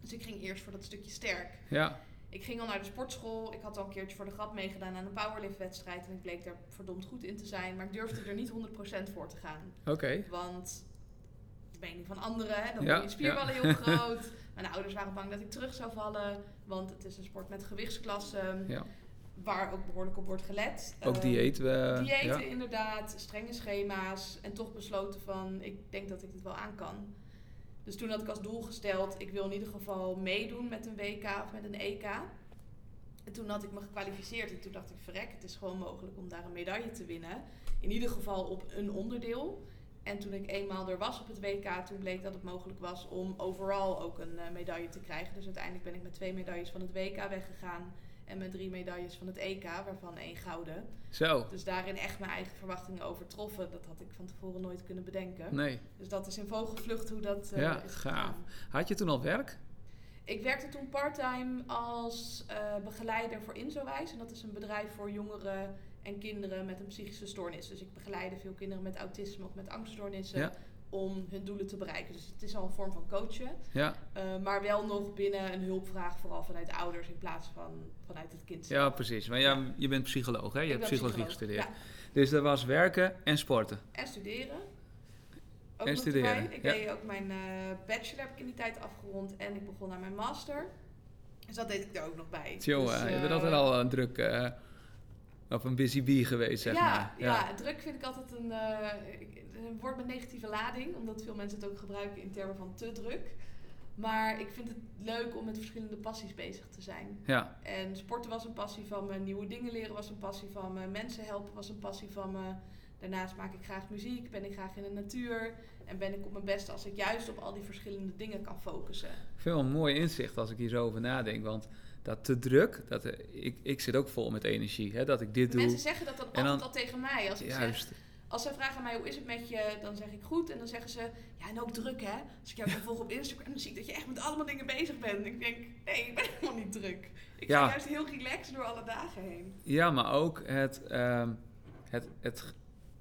Dus ik ging eerst voor dat stukje sterk. ja, Ik ging al naar de sportschool. Ik had al een keertje voor de grap meegedaan aan een powerliftwedstrijd. En ik bleek daar verdomd goed in te zijn. Maar ik durfde er niet 100% voor te gaan. oké. Want de mening van anderen, hè, dan Ja, worden je spierballen heel groot. Mijn ouders waren bang dat ik terug zou vallen. Want het is een sport met gewichtsklassen. Ja. Waar ook behoorlijk op wordt gelet. Ook Ehm, dieet. Diëten ja. inderdaad, strenge schema's. En toch besloten van, ik denk dat ik dit wel aan kan. Dus toen had ik als doel gesteld, ik wil in ieder geval meedoen met een WK of met een EK. En toen had ik me gekwalificeerd en toen dacht ik, verrek, het is gewoon mogelijk om daar een medaille te winnen. In ieder geval op een onderdeel. En toen ik eenmaal er was op het WK, toen bleek dat het mogelijk was om overal ook een eh, medaille te krijgen. Dus uiteindelijk ben ik met twee medailles van het WK weggegaan. En met drie medailles van het EK, waarvan één gouden. Zo, Dus daarin echt mijn eigen verwachtingen overtroffen. Dat had ik van tevoren nooit kunnen bedenken. nee. Dus dat is in vogelvlucht hoe dat eh, Ja, is gaaf. Had je toen al werk? Ik werkte toen parttime als eh, begeleider voor Inzowijs. En dat is een bedrijf voor jongeren en kinderen met een psychische stoornis. Dus ik begeleide veel kinderen met autisme of met angststoornissen Ja. Om hun doelen te bereiken. Dus het is al een vorm van coachen, Ja, eh, maar wel nog binnen een hulpvraag, vooral vanuit de ouders in plaats van vanuit het kind zelf. ja precies. Maar ja, je bent psycholoog, hè? Je Ik hebt psychologie psycholoog, gestudeerd. Ja, Dus dat was werken en sporten. en studeren. Ook En studeren, erbij. Ik ja. deed ook mijn eh, bachelor heb ik in die tijd afgerond en ik begon aan mijn master. Dus dat deed ik er ook nog bij. Jongen, Dus, je bent eh, altijd al een druk... eh of een busy bee geweest, zeg ja, maar. ja. druk vind ik altijd een, eh, een woord met negatieve lading, omdat veel mensen het ook gebruiken in termen van te druk. Maar ik vind het leuk om met verschillende passies bezig te zijn. Ja, En sporten was een passie van me, nieuwe dingen leren was een passie van me, mensen helpen was een passie van me. Daarnaast maak ik graag muziek, ben ik graag in de natuur en ben ik op mijn best als ik juist op al die verschillende dingen kan focussen. wel een mooi inzicht als ik hier zo over nadenk. Want dat te druk, dat, eh, ik, ik zit ook vol met energie. Hè, dat ik dit doe. Mensen zeggen dat dan En altijd dan- al tegen mij. Als ik zeg, Juist. Als zij vragen aan mij hoe is het met je, dan zeg ik goed. En dan zeggen ze, ja en ook druk hè. Als ik jou dan volg op Instagram, dan zie ik dat je echt met allemaal dingen bezig bent. En ik denk, nee, ik ben helemaal niet druk. Ik Ja. ga juist heel relaxed door alle dagen heen. Ja, maar ook het, ehm, het, het...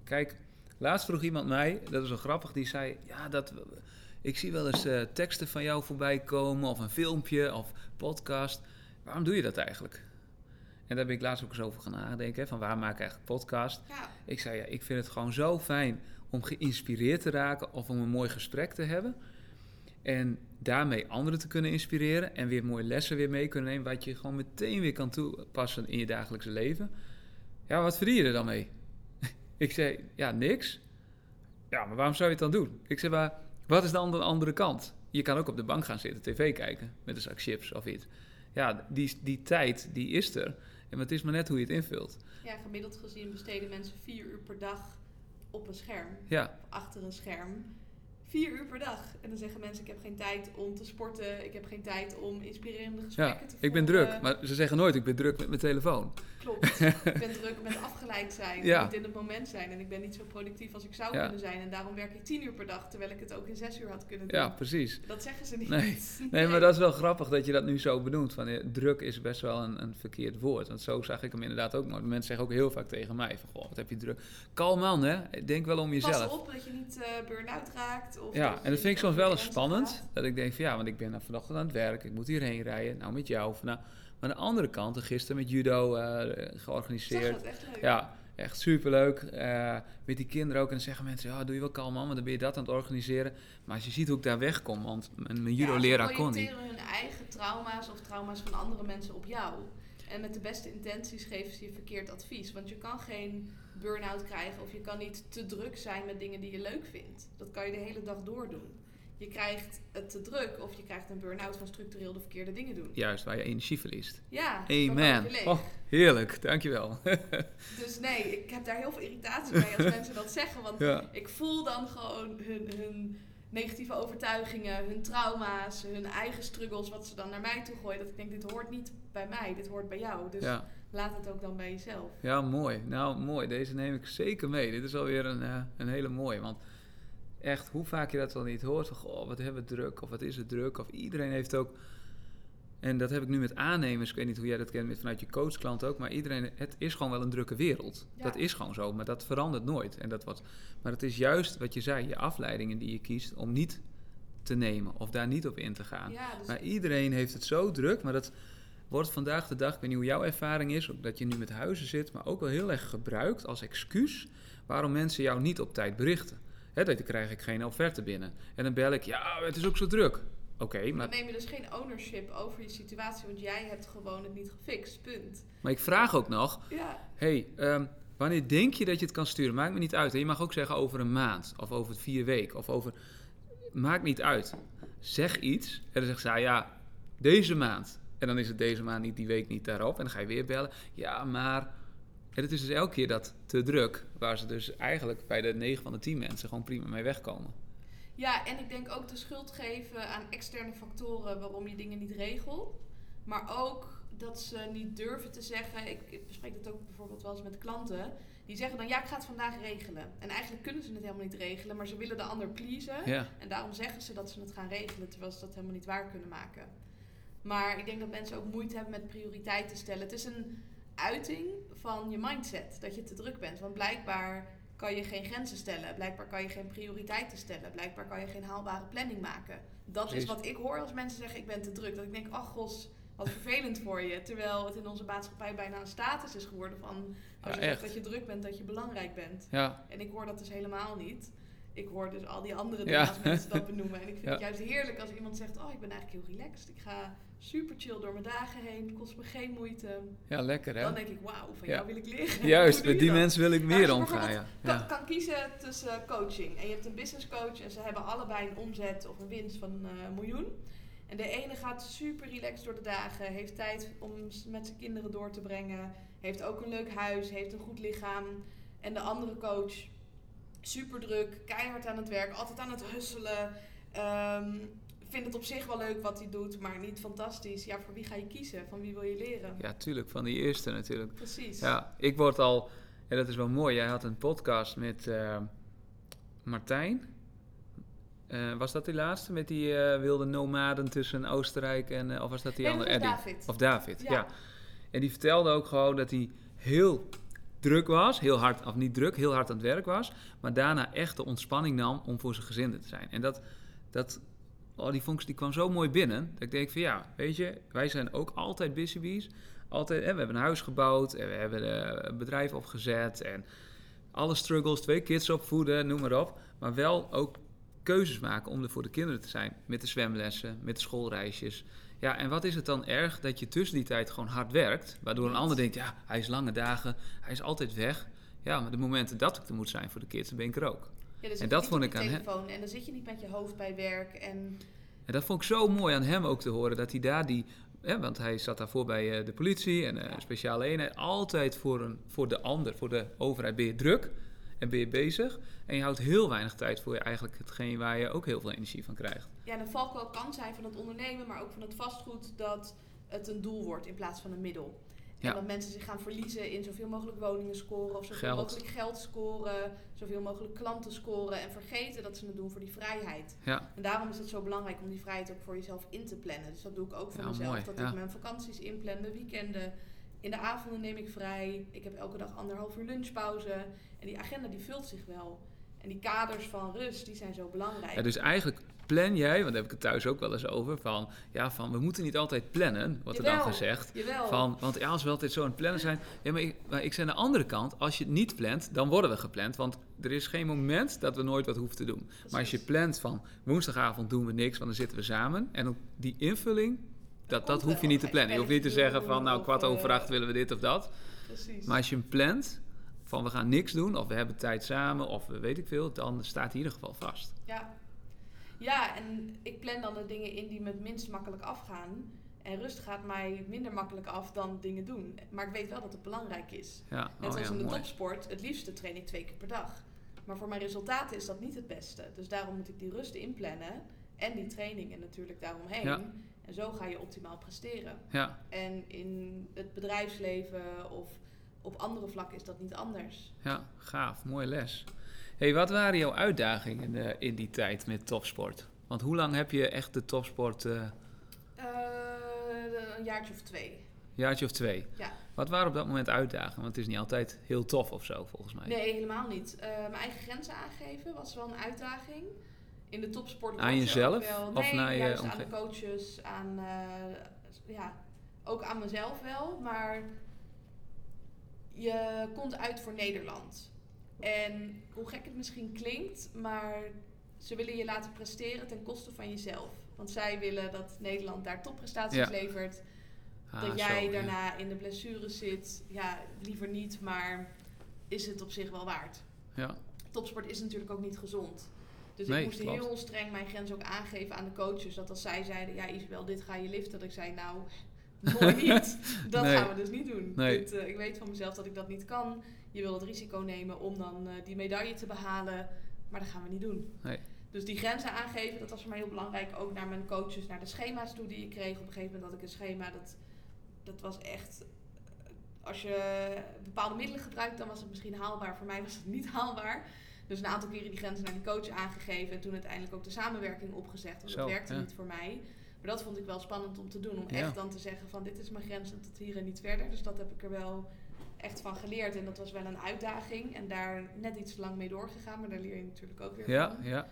Kijk, laatst vroeg iemand mij, dat is wel grappig, die zei... Ja, dat, ik zie wel eens eh, teksten van jou voorbij komen, of een filmpje, of podcast. Waarom doe je dat eigenlijk? En daar ben ik laatst ook eens over gaan nadenken, hè, van waar maak ik eigenlijk podcast? Ja, Ik zei, ja, ik vind het gewoon zo fijn om geïnspireerd te raken of om een mooi gesprek te hebben. En daarmee anderen te kunnen inspireren en weer mooie lessen weer mee kunnen nemen, wat je gewoon meteen weer kan toepassen in je dagelijkse leven. Ja, wat verdien je er dan mee? ik zei, ja, niks. Ja, maar waarom zou je het dan doen? Ik zei, maar wat is dan de andere kant? Je kan ook op de bank gaan zitten, tv kijken met een zak chips of iets. Ja, die, die tijd, die is er. En het is maar net hoe je het invult. ja, gemiddeld gezien besteden mensen vier uur per dag op een scherm. Ja, Of achter een scherm. Vier uur per dag. En dan zeggen mensen, ik heb geen tijd om te sporten. Ik heb geen tijd om inspirerende gesprekken Ja, te ik ben voeren. druk. Maar ze zeggen nooit, ik ben druk met mijn telefoon. Klopt. ik ben druk met afgeleid zijn. Ja. Niet in het moment zijn. En ik ben niet zo productief als ik zou Ja. kunnen zijn. En daarom werk ik tien uur per dag. Terwijl ik het ook in zes uur had kunnen doen. Ja, precies. Dat zeggen ze niet. Nee. Nee, maar dat is wel grappig dat je dat nu zo benoemt. Van, eh, druk is best wel een, een verkeerd woord. Want zo zag ik hem inderdaad ook nooit. Mensen zeggen ook heel vaak tegen mij van, goh, wat heb je druk. Kalm man, hè. Denk wel om Pas jezelf. op dat je niet eh burn-out raakt. Of Ja, en dat vind ik soms wel eens spannend. Dat ik denk van, ja, want ik ben nou vanochtend aan het werk. Ik moet hierheen rijden. Nou, met jou. Of nou, maar aan de andere kant, gisteren met judo eh, Zeg georganiseerd. dat, echt leuk. Ja, echt superleuk. Eh met die kinderen ook. En dan zeggen mensen, ja, doe je wel kalm man, want dan ben je dat aan het organiseren. Maar als je ziet hoe ik daar wegkom, want mijn, Ja, judo-leraar ze kon niet. hun eigen trauma's of trauma's van andere mensen op jou. En met de beste intenties geven ze je verkeerd advies. Want je kan geen burn-out krijgen of je kan niet te druk zijn met dingen die je leuk vindt. Dat kan je de hele dag doordoen. Je krijgt het te druk of je krijgt een burn-out van structureel de verkeerde dingen doen. Juist, waar je energie verliest. Ja, Amen. Oh, heerlijk, dankjewel. Dus nee, ik heb daar heel veel irritatie bij als mensen dat zeggen. Want ja. ik voel dan gewoon hun, hun negatieve overtuigingen, hun trauma's, hun eigen struggles, wat ze dan naar mij toe gooien. Dat ik denk, dit hoort niet bij mij, dit hoort bij jou. Dus Ja. Laat het ook dan bij jezelf. ja, mooi. Nou, mooi. Deze neem ik zeker mee. Dit is alweer een, eh, een hele mooie. Want echt, hoe vaak je dat wel niet hoort. Van, goh, wat hebben we druk? Of wat is het druk? Of iedereen heeft ook... En dat heb ik nu met aannemers. Ik weet niet hoe jij dat kent met vanuit je coachklant ook. Maar iedereen, het is gewoon wel een drukke wereld. Ja. Dat is gewoon zo. Maar dat verandert nooit. En dat wordt, maar het is juist wat je zei. Je afleidingen die je kiest om niet te nemen. Of daar niet op in te gaan. Ja, dus Maar iedereen heeft het zo druk, maar dat wordt vandaag de dag, ik weet niet hoe jouw ervaring is, ook dat je nu met huizen zit, maar ook wel heel erg gebruikt als excuus waarom mensen jou niet op tijd berichten. Hè, dat dan krijg ik geen offerte binnen. En dan bel ik, ja, het is ook zo druk. Oké, maar, dan neem je dus geen ownership over je situatie, want jij hebt gewoon het niet gefixt, punt. maar ik vraag ook nog, Ja, hey, ehm, wanneer denk je dat je het kan sturen? Maakt me niet uit. hè. Je mag ook zeggen over een maand, of over vier weken, of over... Maakt niet uit. Zeg iets, en dan zegt ze, ah, ja, deze maand. En dan is het deze maand niet, die week niet daarop. En dan ga je weer bellen. Ja, maar... En het is dus elke keer dat te druk, waar ze dus eigenlijk bij de 9 van de 10 mensen gewoon prima mee wegkomen. Ja, en ik denk ook de schuld geven aan externe factoren waarom je dingen niet regelt. Maar ook dat ze niet durven te zeggen. Ik, ik bespreek dat ook bijvoorbeeld wel eens met klanten. Die zeggen dan, ja, ik ga het vandaag regelen. En eigenlijk kunnen ze het helemaal niet regelen, maar ze willen de ander pleasen. Ja, En daarom zeggen ze dat ze het gaan regelen, terwijl ze dat helemaal niet waar kunnen maken. Maar ik denk dat mensen ook moeite hebben met prioriteiten stellen. Het is een, uiting van je mindset. Dat je te druk bent. Want blijkbaar kan je geen grenzen stellen. Blijkbaar kan je geen prioriteiten stellen. Blijkbaar kan je geen haalbare planning maken. Dat Precies. is wat ik hoor als mensen zeggen ik ben te druk. Dat ik denk, ach gos, wat vervelend voor je. Terwijl het in onze maatschappij bijna een status is geworden van... Als Ja, je zegt dat je druk bent, dat je belangrijk bent. Ja, En ik hoor dat dus helemaal niet. Ik hoor dus al die andere dingen Ja. als mensen dat benoemen. En ik vind het juist heerlijk als iemand zegt... Oh, ik ben eigenlijk heel relaxed. Ik ga super chill door mijn dagen heen. Kost me geen moeite. ja lekker hè? Dan denk ik, wauw, van Ja. jou wil ik leren. Juist, met die mensen wil ik meer omgaan. Ja. Kan, kan kiezen tussen coaching. En je hebt een business coach en ze hebben allebei een omzet of een winst van eh, een miljoen. En de ene gaat super relaxed door de dagen, heeft tijd om met zijn kinderen door te brengen, heeft ook een leuk huis, heeft een goed lichaam. En de andere coach, super druk, keihard aan het werk, altijd aan het husselen. ehm, vindt het op zich wel leuk wat hij doet, maar niet fantastisch. Ja, voor wie ga je kiezen? Van wie wil je leren? ja, tuurlijk, van die eerste natuurlijk. Precies. Ja, ik word al, en dat is wel mooi, jij had een podcast met eh, Martijn. Eh, was dat die laatste met die eh, wilde nomaden tussen Oostenrijk en, of was dat die Nee, andere Eddie? David. Of David, ja. Ja. En die vertelde ook gewoon dat hij heel druk was, heel hard, of niet druk, heel hard aan het werk was, maar daarna echt de ontspanning nam om voor zijn gezin te zijn. En dat, dat oh, die vondst die kwam zo mooi binnen, dat ik denk van ja, weet je, wij zijn ook altijd busy bees. Altijd, hè, we hebben een huis gebouwd en we hebben eh, een bedrijf opgezet en alle struggles, twee kids opvoeden, noem maar op. Maar wel ook keuzes maken om er voor de kinderen te zijn. Met de zwemlessen, met de schoolreisjes. Ja, en wat is het dan erg dat je tussen die tijd gewoon hard werkt. Waardoor een ander denkt, ja, hij is lange dagen, hij is altijd weg. Ja, maar de momenten dat ik er moet zijn voor de kids, dan ben ik er ook. Ja, dus En dat vond ik aan hem- telefoon en dan zit je niet met je hoofd bij werk en En dat vond ik zo mooi aan hem ook te horen, dat hij daar die... Want hij zat daarvoor bij eh, de politie en eh, Ja. een speciale eenheid. Altijd voor, een, voor de ander, voor de overheid ben je druk en ben je bezig. En je houdt heel weinig tijd voor je eigenlijk hetgeen waar je ook heel veel energie van krijgt. ja, de valkuil kan zijn van het ondernemen, maar ook van het vastgoed dat het een doel wordt in plaats van een middel. En dat mensen zich gaan verliezen in zoveel mogelijk woningen scoren of zoveel Geld. mogelijk geld scoren, zoveel mogelijk klanten scoren en vergeten dat ze het doen voor die vrijheid. Ja, En daarom is het zo belangrijk om die vrijheid ook voor jezelf in te plannen. Dus dat doe ik ook voor Ja, mezelf. mooi, dat ik mijn vakanties inplan, de weekenden. In de avonden neem ik vrij. Ik heb elke dag anderhalf uur lunchpauze. En die agenda die vult zich wel. En die kaders van rust, die zijn zo belangrijk. Ja, dus eigenlijk plan jij, want daar heb ik het thuis ook wel eens over, van, ja, van we moeten niet altijd plannen, wordt er dan gezegd. Jawel. Van, want ja, als we altijd zo aan het plannen zijn. Ja, maar ik, maar ik zei aan de andere kant, als je het niet plant, dan worden we gepland. Want er is geen moment dat we nooit wat hoeven te doen. Maar als je plant van woensdagavond doen we niks, want dan zitten we samen. En ook die invulling, dat, dat hoef je niet te plannen. Je hoeft niet te zeggen van, nou, kwart over eh, acht willen we dit of dat. Precies. Maar als je hem plant, van we gaan niks doen, of we hebben tijd samen, of we weet ik veel, dan staat hij in ieder geval vast. Ja. Ja, en ik plan dan de dingen in die me het minst makkelijk afgaan. En rust gaat mij minder makkelijk af dan dingen doen. Maar ik weet wel dat het belangrijk is. Ja, Net oh als ja, in de mooi. topsport, het liefste train ik twee keer per dag. Maar voor mijn resultaten is dat niet het beste. Dus daarom moet ik die rust inplannen. En die trainingen natuurlijk daaromheen. Ja. En zo ga je optimaal presteren. Ja, En in het bedrijfsleven of op andere vlakken is dat niet anders. ja, gaaf, mooie les. Hey, wat waren jouw uitdagingen eh, in die tijd met topsport? Want hoe lang heb je echt de topsport, eh Eh, een jaartje of twee. jaartje of twee? Ja. Wat waren op dat moment uitdagingen? Want het is niet altijd heel tof of zo, volgens mij. Nee, helemaal niet. Mijn eigen grenzen aangeven was wel een uitdaging. In de topsport Aan je jezelf? Of nee, naar je juist aan de coaches, aan, ja, ook aan mezelf wel. Maar je komt uit voor Nederland. En hoe gek het misschien klinkt, maar ze willen je laten presteren ten koste van jezelf. Want zij willen dat Nederland daar topprestaties Ja. levert. Ah, dat zo, jij ja. daarna in de blessures zit. Ja, liever niet, maar is het op zich wel waard. Ja, Topsport is natuurlijk ook niet gezond. Dus Nee, ik moest klopt. heel streng mijn grens ook aangeven aan de coaches. Dat als zij zeiden, ja Isabel, dit ga je liften. Dat ik zei, nou, mooi niet. Dat Nee. gaan we dus niet doen. Nee. Dit, eh, ik weet van mezelf dat ik dat niet kan. Je wil het risico nemen om dan eh, die medaille te behalen. Maar dat gaan we niet doen. Nee. Dus die grenzen aangeven, dat was voor mij heel belangrijk. Ook naar mijn coaches, naar de schema's toe die ik kreeg. Op een gegeven moment had ik een schema, dat, dat was echt... eh, Als je bepaalde middelen gebruikt, dan was het misschien haalbaar. Voor mij was het niet haalbaar. Dus een aantal keren die grenzen naar die coach aangegeven. En toen uiteindelijk ook de samenwerking opgezegd. Want Zo, dat werkte ja. niet voor mij. Maar dat vond ik wel spannend om te doen. Om Ja. echt dan te zeggen van dit is mijn grens en tot hier en niet verder. Dus dat heb ik er wel echt van geleerd. En dat was wel een uitdaging. En daar net iets lang mee doorgegaan. Maar daar leer je natuurlijk ook weer Ja, van. ja,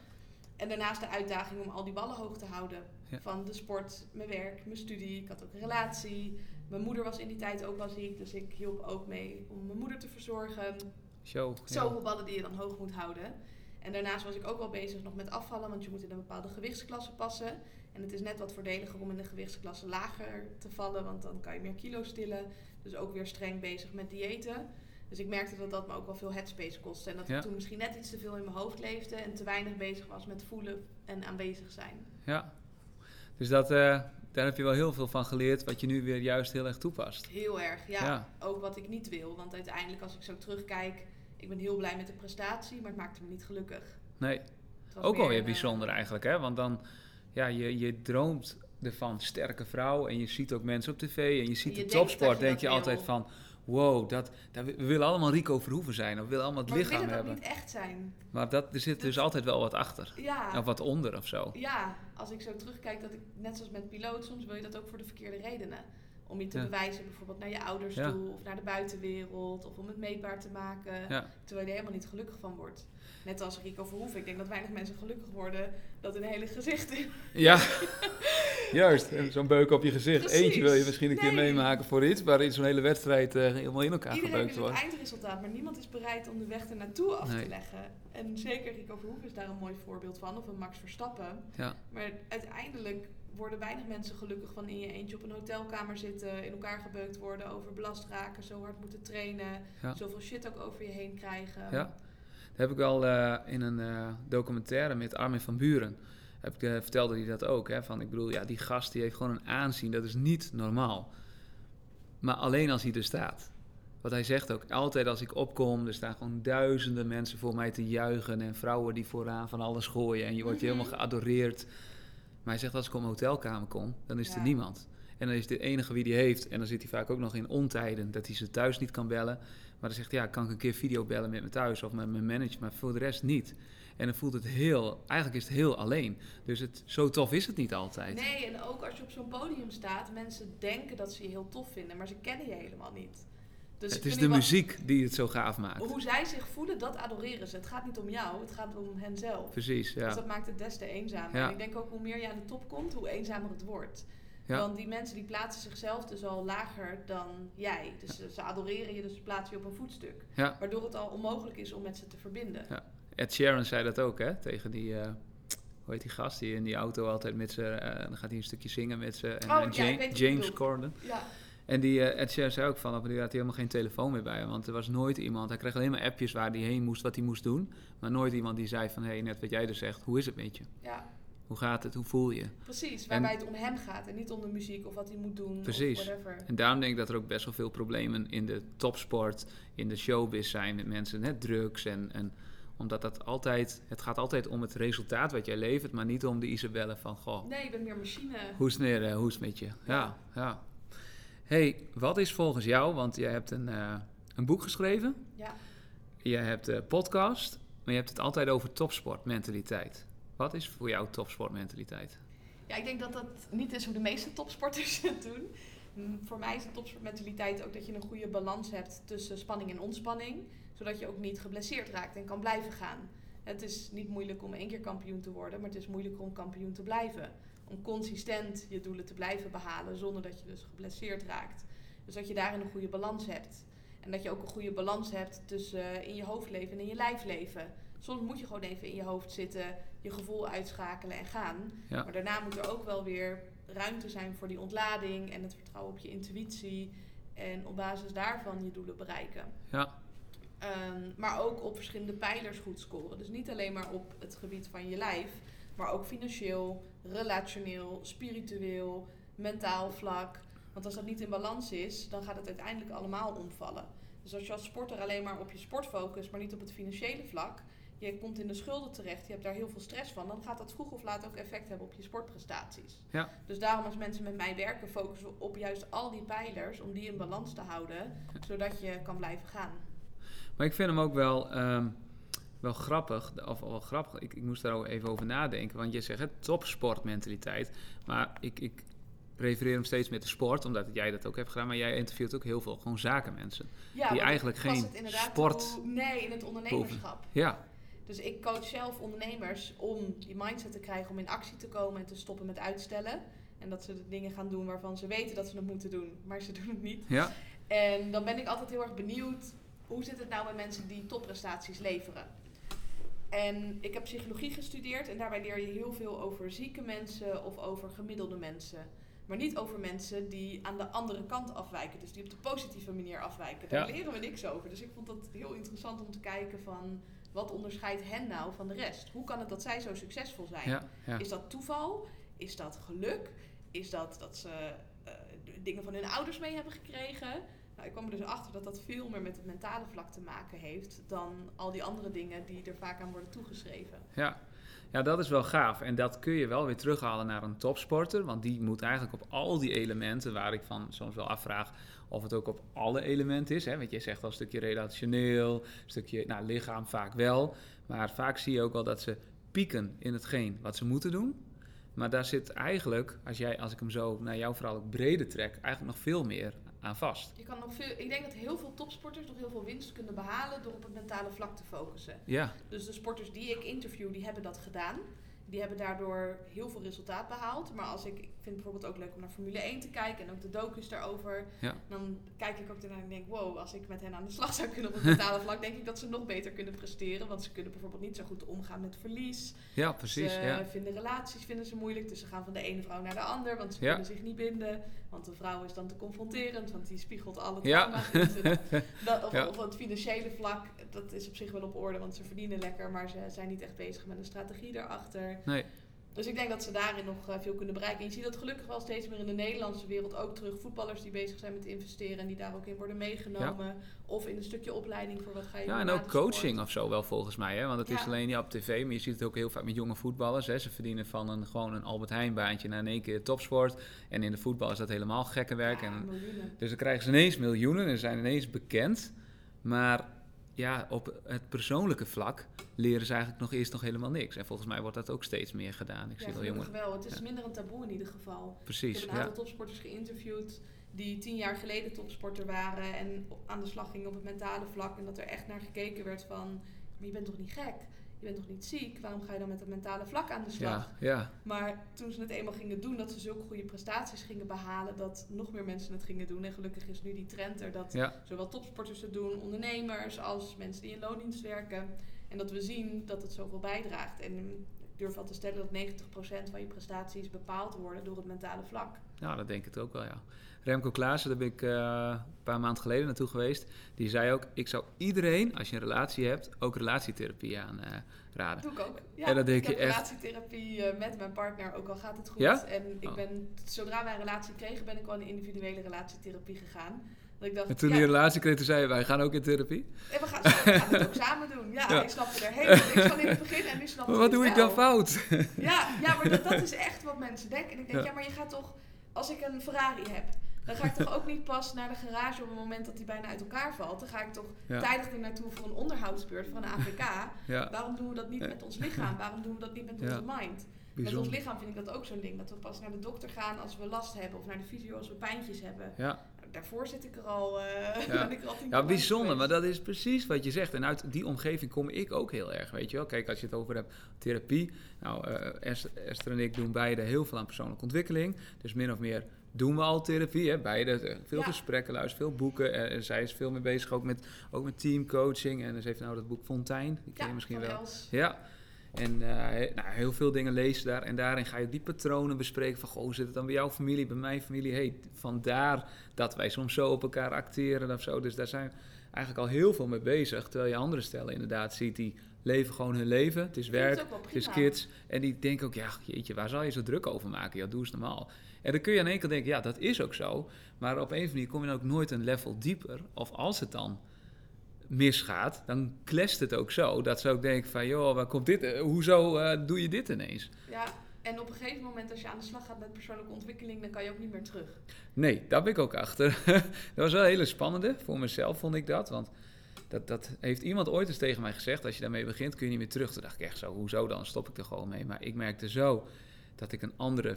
En daarnaast de uitdaging om al die ballen hoog te houden. Ja. Van de sport, mijn werk, mijn studie. Ik had ook een relatie. Mijn moeder was in die tijd ook wel ziek. Dus ik hielp ook mee om mijn moeder te verzorgen. ja. Zoveel ballen die je dan hoog moet houden. En daarnaast was ik ook wel bezig nog met afvallen, want je moet in een bepaalde gewichtsklasse passen. En het is net wat voordeliger om in de gewichtsklasse lager te vallen, want dan kan je meer kilo's stillen. Dus ook weer streng bezig met diëten. Dus ik merkte dat dat me ook wel veel headspace kostte. En dat Ja. ik toen misschien net iets te veel in mijn hoofd leefde en te weinig bezig was met voelen en aanwezig zijn. Ja. Dus dat, eh, daar heb je wel heel veel van geleerd, wat je nu weer juist heel erg toepast. Heel erg, ja. Ja. Ook wat ik niet wil. Want uiteindelijk als ik zo terugkijk, ik ben heel blij met de prestatie, maar het maakte me niet gelukkig. Nee, ook wel meer, weer eh, bijzonder eigenlijk, hè? Want dan, ja, je, je droomt ervan sterke vrouw en je ziet ook mensen op tv en je ziet je de dat topsport, denk je dat altijd wil. van, wow, dat, dat, we willen allemaal Rico Verhoeven zijn, of we willen allemaal het Maar lichaam willen ook hebben. niet echt zijn. Maar dat, er zit dus Dat- altijd wel wat achter, Ja. of wat onder of zo. Ja, als ik zo terugkijk, dat ik net zoals met piloot, soms wil je dat ook voor de verkeerde redenen. Om je te Ja. bewijzen, bijvoorbeeld naar je ouders Ja. toe of naar de buitenwereld of om het meetbaar te maken. Ja. Terwijl je er helemaal niet gelukkig van wordt. Net als Rico Verhoeven. Ik denk dat weinig mensen gelukkig worden dat hun hele gezicht. Ja, juist. Zo'n beuk op je gezicht. Precies. Eentje wil je misschien een keer meemaken voor iets, waarin zo'n hele wedstrijd eh, helemaal in elkaar Iedereen gebeukt wil het wordt. eindresultaat, maar niemand is bereid om de weg ernaartoe af Nee. te leggen. En zeker Rico Verhoeven is daar een mooi voorbeeld van, of een Max Verstappen. Ja. Maar uiteindelijk worden weinig mensen gelukkig van in je eentje op een hotelkamer zitten, in elkaar gebeukt worden, overbelast raken, zo hard moeten trainen, Ja. zoveel shit ook over je heen krijgen. Ja. Dat heb ik al eh, in een eh, documentaire met Armin van Buren. Heb ik, eh, vertelde hij dat ook. Hè? Van, ik bedoel, ja, die gast die heeft gewoon een aanzien. Dat is niet normaal. Maar alleen als hij er staat. Wat hij zegt ook, altijd als ik opkom, er staan gewoon duizenden mensen voor mij te juichen. En vrouwen die vooraan van alles gooien. En je wordt Mhm. helemaal geadoreerd. Maar hij zegt, als ik op een hotelkamer kom, dan is er niemand. En dan is de enige wie die heeft. En dan zit hij vaak ook nog in ontijden. Dat hij ze thuis niet kan bellen. Maar dan zegt hij, ja, kan ik een keer video bellen met me thuis of met mijn manager. Maar voor de rest niet. En dan voelt het heel, eigenlijk is het heel alleen. Dus het, zo tof is het niet altijd. Nee, en ook als je op zo'n podium staat, mensen denken dat ze je heel tof vinden, maar ze kennen je helemaal niet. Dus het is de muziek die het zo gaaf maakt. Hoe zij zich voelen, dat adoreren ze. Het gaat niet om jou, het gaat om hen zelf. Precies, Dus ja. dat maakt het des te eenzamer. Ja. En ik denk ook hoe meer je aan de top komt, hoe eenzamer het wordt. Ja. Want die mensen die plaatsen zichzelf dus al lager dan jij. Dus ze, ze adoreren je, dus ze plaatsen je op een voetstuk. Ja. Waardoor het al onmogelijk is om met ze te verbinden. Ja. Ed Sheeran zei dat ook, hè? Tegen die, eh, hoe heet die gast die in die auto altijd met ze, eh, dan gaat hij een stukje zingen met ze. En Oh, ja, James bedoelt. Corden. Ja, En die eh, Ed Sheeran zei ook van, op die had hij helemaal geen telefoon meer bij hem. Want er was nooit iemand, hij kreeg alleen maar appjes waar hij heen moest, wat hij moest doen. Maar nooit iemand die zei van, hé, hey, net wat jij dus zegt, hoe is het met je? ja, Hoe gaat het? Hoe voel je? precies. Waarbij het om hem gaat en niet om de muziek of wat hij moet doen Precies. of whatever. En daarom denk ik dat er ook best wel veel problemen in de topsport, in de showbiz zijn met mensen, net drugs en, en omdat dat altijd, het gaat altijd om het resultaat wat jij levert, maar niet om de Isabelle van, goh, Nee, je bent meer machine. hoe is het, eh, hoe is het met je? Ja, ja. hey, wat is volgens jou, want jij hebt een, eh, een boek geschreven, Ja. je hebt een podcast, maar je hebt het altijd over topsportmentaliteit. Wat is voor jou topsportmentaliteit? ja, ik denk dat dat niet is hoe de meeste topsporters het doen. Voor mij is de topsportmentaliteit ook dat je een goede balans hebt tussen spanning en ontspanning. Zodat je ook niet geblesseerd raakt en kan blijven gaan. Het is niet moeilijk om één keer kampioen te worden, maar het is moeilijker om kampioen te blijven. Om consistent je doelen te blijven behalen zonder dat je dus geblesseerd raakt. Dus dat je daarin een goede balans hebt. En dat je ook een goede balans hebt tussen eh, in je hoofdleven en in je lijfleven. Soms moet je gewoon even in je hoofd zitten, je gevoel uitschakelen en gaan. Ja. Maar daarna moet er ook wel weer ruimte zijn voor die ontlading en het vertrouwen op je intuïtie. En op basis daarvan je doelen bereiken. Ja, Ehm, maar ook op verschillende pijlers goed scoren. Dus niet alleen maar op het gebied van je lijf, maar ook financieel, relationeel, spiritueel, mentaal vlak. Want als dat niet in balans is, dan gaat het uiteindelijk allemaal omvallen. Dus als je als sporter alleen maar op je sport focust, maar niet op het financiële vlak, je komt in de schulden terecht, je hebt daar heel veel stress van, dan gaat dat vroeg of laat ook effect hebben op je sportprestaties. Ja. Dus daarom als mensen met mij werken, focussen we op juist al die pijlers om die in balans te houden, zodat je kan blijven gaan. Maar ik vind hem ook wel. ehm, wel grappig, of wel grappig, ik, ik moest daar ook even over nadenken. Want je zegt het topsportmentaliteit. Maar ik, ik refereer hem steeds met de sport, omdat jij dat ook hebt gedaan. Maar jij interviewt ook heel veel gewoon zakenmensen. Ja, die eigenlijk geen sport hoe- nee, in het ondernemerschap. Ja, Dus ik coach zelf ondernemers om die mindset te krijgen om in actie te komen en te stoppen met uitstellen. En dat ze de dingen gaan doen waarvan ze weten dat ze het moeten doen, maar ze doen het niet. ja, En dan ben ik altijd heel erg benieuwd, hoe zit het nou met mensen die topprestaties leveren? En ik heb psychologie gestudeerd en daarbij leer je heel veel over zieke mensen of over gemiddelde mensen. Maar niet over mensen die aan de andere kant afwijken, dus die op de positieve manier afwijken. Daar Ja. leren we niks over. Dus ik vond dat heel interessant om te kijken van wat onderscheidt hen nou van de rest? Hoe kan het dat zij zo succesvol zijn? ja, ja. Is dat toeval? Is dat geluk? Is dat dat ze eh, dingen van hun ouders mee hebben gekregen? Nou, ik kwam er dus achter dat dat veel meer met het mentale vlak te maken heeft dan al die andere dingen die er vaak aan worden toegeschreven. Ja. ja, dat is wel gaaf. En dat kun je wel weer terughalen naar een topsporter. Want die moet eigenlijk op al die elementen, waar ik van soms wel afvraag of het ook op alle elementen is. Hè? Want je zegt wel een stukje relationeel, een stukje nou, lichaam vaak wel. Maar vaak zie je ook wel dat ze pieken in hetgeen wat ze moeten doen. Maar daar zit eigenlijk, als, jij, als ik hem zo naar jouw verhaal ook breder trek, eigenlijk nog veel meer aan vast. Je kan nog veel, ik denk dat heel veel topsporters nog heel veel winst kunnen behalen door op het mentale vlak te focussen. Ja, Dus de sporters die ik interview, die hebben dat gedaan. Die hebben daardoor heel veel resultaat behaald. Maar als ik, ik vind het bijvoorbeeld ook leuk om naar Formule 1 te kijken en ook de docus daarover. Ja. Dan kijk ik ook ernaar en denk, wow, als ik met hen aan de slag zou kunnen op het mentale vlak, denk ik dat ze nog beter kunnen presteren. Want ze kunnen bijvoorbeeld niet zo goed omgaan met verlies. ja precies. Ze Ja. vinden relaties vinden ze moeilijk, dus ze gaan van de ene vrouw naar de ander, want ze Ja. kunnen zich niet binden. Want de vrouw is dan te confronterend, want die spiegelt alle Ja. trauma's ze. Dat, of het financiële vlak, dat is op zich wel op orde, want ze verdienen lekker, maar ze zijn niet echt bezig met een strategie daarachter. Nee. Dus ik denk dat ze daarin nog eh, veel kunnen bereiken. En je ziet dat gelukkig wel steeds meer in de Nederlandse wereld ook terug. Voetballers die bezig zijn met investeren en die daar ook in worden meegenomen. Of in een stukje opleiding voor wat ga je Ja, en ook sport. coaching of zo wel volgens mij. Hè? Want het is alleen niet op tv, maar je ziet het ook heel vaak met jonge voetballers. Hè? Ze verdienen van een, gewoon een Albert Heijn baantje naar in één keer topsport. En in de voetbal is dat helemaal gekke werk. Ja, En, miljoenen. dus dan krijgen ze ineens miljoenen en zijn ineens bekend. Maar ja, op het persoonlijke vlak leren ze eigenlijk nog eerst nog helemaal niks. En volgens mij wordt dat ook steeds meer gedaan. Ik Ja, zie wel jongen. wel. Het is Ja. minder een taboe in ieder geval. Ik Precies, heb een ja. aantal topsporters geïnterviewd die tien jaar geleden topsporter waren en aan de slag gingen op het mentale vlak. En dat er echt naar gekeken werd van, maar je bent toch niet gek? Je bent toch niet ziek? Waarom ga je dan met het mentale vlak aan de slag? Ja, ja, Maar toen ze het eenmaal gingen doen, dat ze zulke goede prestaties gingen behalen, dat nog meer mensen het gingen doen. En gelukkig is nu die trend er dat ja, zowel topsporters het doen, ondernemers, als mensen die in loondienst werken. En dat we zien dat het zoveel bijdraagt. En ik durf wel te stellen dat 90% van je prestaties bepaald worden door het mentale vlak. nou, dat denk ik ook wel, ja. Remco Klaassen, daar ben ik eh, een paar maanden geleden naartoe geweest. Die zei ook, ik zou iedereen, als je een relatie hebt, ook relatietherapie aanraden. raden. doe ik ook. Ja, En dan denk ik heb echt- relatietherapie eh, met mijn partner, ook al gaat het goed. Ja? En ik Oh. ben, zodra wij een relatie kregen, ben ik al in individuele relatietherapie gegaan. Dat ik dacht, En toen ja, die relatie kreeg, toen zei je, wij gaan ook in therapie. en we gaan, we gaan het ook samen doen. Ja, Ja. ik snapte er helemaal niks van in het begin en nu snap Maar ik wat doe ik dan fout? Ja, ja maar dat, dat is echt wat mensen denken. En ik denk, Ja. ja. maar je gaat toch, als ik een Ferrari heb, dan ga ik toch ook niet pas naar de garage op het moment dat die bijna uit elkaar valt. Dan ga ik toch Ja. tijdig er naartoe voor een onderhoudsbeurt, voor een APK. Ja, Waarom doen we dat niet met ons lichaam? Waarom doen we dat niet met onze mind? Met ons lichaam vind ik dat ook zo'n ding. Dat we pas naar de dokter gaan als we last hebben. Of naar de fysio als we pijntjes hebben. Ja. Nou, daarvoor zit ik er al, eh Ja. ben ik er al ja, bijzonder, maar dat is precies wat je zegt. En uit die omgeving kom ik ook heel erg, weet je wel. Kijk, als je het over hebt, therapie. Nou, eh, Esther en ik doen beide heel veel aan persoonlijke ontwikkeling. Dus min of meer doen we al therapie, hè? beide. eh, Veel Ja. gesprekken, luister, veel boeken. En zij is veel mee bezig, ook met, ook met teamcoaching. En ze heeft nou dat boek Fontein, die ken je misschien wel. Els. Ja, en eh, nou, heel veel dingen lezen daar. En daarin ga je die patronen bespreken. Van, goh, zit het dan bij jouw familie, bij mijn familie? Hey, vandaar dat wij soms zo op elkaar acteren of zo. Dus daar zijn we eigenlijk al heel veel mee bezig. Terwijl je andere stellen inderdaad ziet, die leven gewoon hun leven. Het is werk, het is kids. En die denken ook, ja, jeetje, waar zal je zo druk over maken? Ja, doe eens normaal. En dan kun je aan één kant denken, ja, dat is ook zo. Maar op een of andere manier kom je dan ook nooit een level dieper. Of als het dan misgaat, dan clasht het ook zo. Dat ze ook denken van, joh, waar komt dit? eh, Hoezo eh, doe je dit ineens? Ja, en op een gegeven moment als je aan de slag gaat met persoonlijke ontwikkeling, dan kan je ook niet meer terug. Nee, daar ben ik ook achter. dat was wel een hele spannende. Voor mezelf vond ik dat. Want Dat, dat heeft iemand ooit eens tegen mij gezegd. Als je daarmee begint, kun je niet meer terug. Toen dacht ik echt zo, hoezo dan? Stop ik er gewoon mee. Maar ik merkte zo dat ik een andere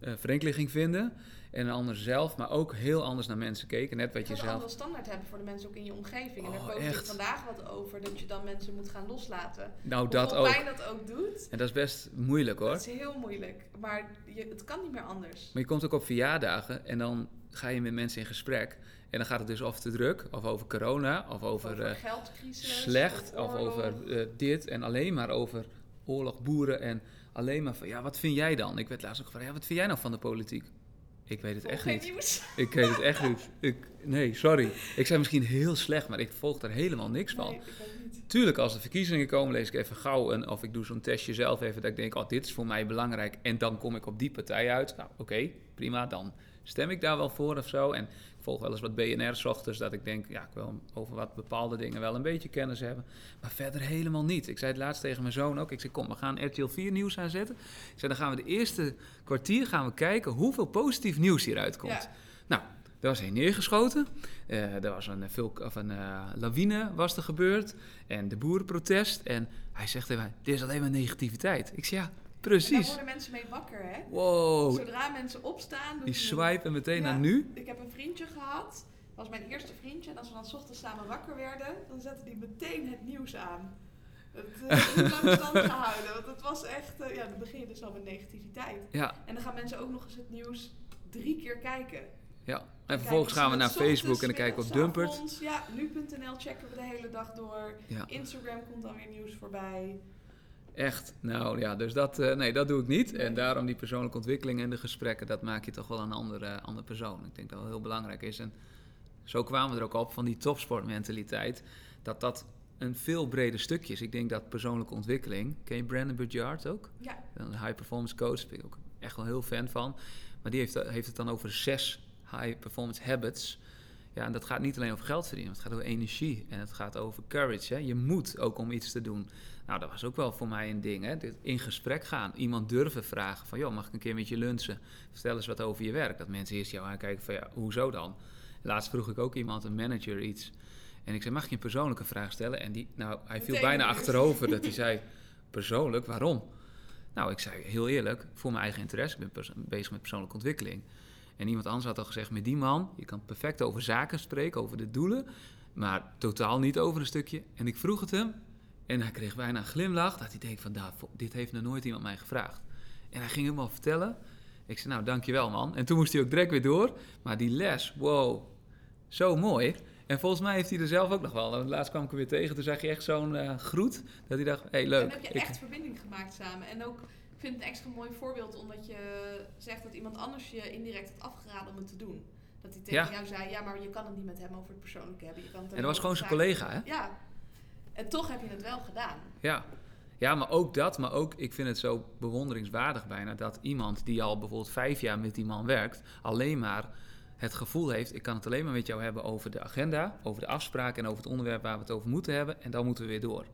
uh, verenkeling vinden. En een ander zelf, maar ook heel anders naar mensen keken. Net wat je, je zelf... een andere standaard hebben voor de mensen ook in je omgeving. en daar Oh, koos ik echt? vandaag wat over. Dat je dan mensen moet gaan loslaten. Nou, dat ook. pijn dat ook doet. En dat is best moeilijk hoor. Dat is heel moeilijk. Maar je, het kan niet meer anders. Maar je komt ook op verjaardagen en dan ga je met mensen in gesprek. En dan gaat het dus of te druk, of over corona, of over, over eh, geldcrisis. slecht, of over eh, dit. En alleen maar over oorlog, boeren en alleen maar van, ja, wat vind jij dan? Ik werd laatst ook gevraagd, ja, wat vind jij nou van de politiek? Ik weet het Volg echt niet. nieuws. Ik weet het echt niet. Ik, nee, sorry. Ik zei misschien heel slecht, maar ik volg daar helemaal niks van. Nee. Tuurlijk, als er verkiezingen komen, lees ik even gauw een, of ik doe zo'n testje zelf even, dat ik denk, oh, dit is voor mij belangrijk. En dan kom ik op die partij uit. Nou, oké, prima, dan stem ik daar wel voor of zo. En ik volg wel eens wat BNR ochtends, dat ik denk, ja, ik wil over wat bepaalde dingen wel een beetje kennis hebben. Maar verder helemaal niet. Ik zei het laatst tegen mijn zoon ook. Ik zei, kom, we gaan RTL 4 nieuws aanzetten. Ik zei, dan gaan we de eerste kwartier gaan we kijken hoeveel positief nieuws hieruit komt. Ja. Nou, er was heen neergeschoten. Eh, er was een, eh, vulk, of een eh, lawine was er gebeurd. En de boerenprotest. En hij zegt tegen mij, dit is alleen maar negativiteit. Ik zeg, ja, En daar precies. worden mensen mee wakker, hè? Wow, Zodra mensen opstaan... doen die swipen meteen Ja. naar nu. Ik heb een vriendje gehad. Dat was mijn eerste vriendje. En als we dan 's ochtends samen wakker werden, dan zette hij meteen het nieuws aan. Het lang stand gehouden. Want het was echt... eh, ja, dan begin je dus al met negativiteit. Ja, En dan gaan mensen ook nog eens het nieuws drie keer kijken. ja. En vervolgens gaan we naar Facebook en dan kijken we op Dumpert. Ja, nu.nl checken we de hele dag door. Ja, Instagram komt dan weer nieuws voorbij. Echt. Nou ja, dus dat, eh, nee, dat doe ik niet. En daarom die persoonlijke ontwikkeling en de gesprekken, dat maak je toch wel een andere, andere persoon. Ik denk dat dat heel belangrijk is. En zo kwamen we er ook op van die topsportmentaliteit, dat dat een veel breder stukje is. Ik denk dat persoonlijke ontwikkeling, ken je Brandon Burchard ook? Ja, Een high performance coach, daar ben ik ook echt wel heel fan van. Maar die heeft, heeft het dan over zes high performance habits. Ja, en dat gaat niet alleen over geld verdienen, het gaat over energie en het gaat over courage. Hè. Je moet ook om iets te doen. Nou, dat was ook wel voor mij een ding. Hè. In gesprek gaan, iemand durven vragen van, joh, mag ik een keer met je lunchen? Vertel eens wat over je werk. Dat mensen eerst jou aankijken van, ja, hoezo dan? Laatst vroeg ik ook iemand, een manager, iets. En ik zei, mag ik je een persoonlijke vraag stellen? En die, nou, hij viel bijna achterover dat hij zei, persoonlijk, waarom? Nou, ik zei heel eerlijk, voor mijn eigen interesse, ik ben bezig met persoonlijke ontwikkeling. En iemand anders had al gezegd, met die man, je kan perfect over zaken spreken, over de doelen, maar totaal niet over een stukje. En ik vroeg het hem en hij kreeg bijna een glimlach, dat hij denkt van, "Nou, vo- dit heeft nog nooit iemand mij gevraagd. En hij ging helemaal vertellen. Ik zei, nou, dankjewel man. En toen moest hij ook direct weer door. Maar die les, wow, zo mooi. En volgens mij heeft hij er zelf ook nog wel. Want Laatst kwam ik hem weer tegen, toen zag je echt zo'n eh, groet. Dat hij dacht, hé, hey, en leuk. dan heb je Ik- echt verbinding gemaakt samen. En ook, ik vind het een extra mooi voorbeeld omdat je zegt dat iemand anders je indirect had afgeraden om het te doen. Dat hij tegen Ja. jou zei, ja, maar je kan het niet met hem over het persoonlijke hebben. Je kan het en dat was gewoon zijn collega, hè? Ja. En toch heb je het wel gedaan. Ja. ja, maar ook dat. Maar ook, ik vind het zo bewonderingswaardig bijna... dat iemand die al bijvoorbeeld vijf jaar met die man werkt... alleen maar het gevoel heeft... ik kan het alleen maar met jou hebben over de agenda... over de afspraken en over het onderwerp waar we het over moeten hebben... en dan moeten we weer door.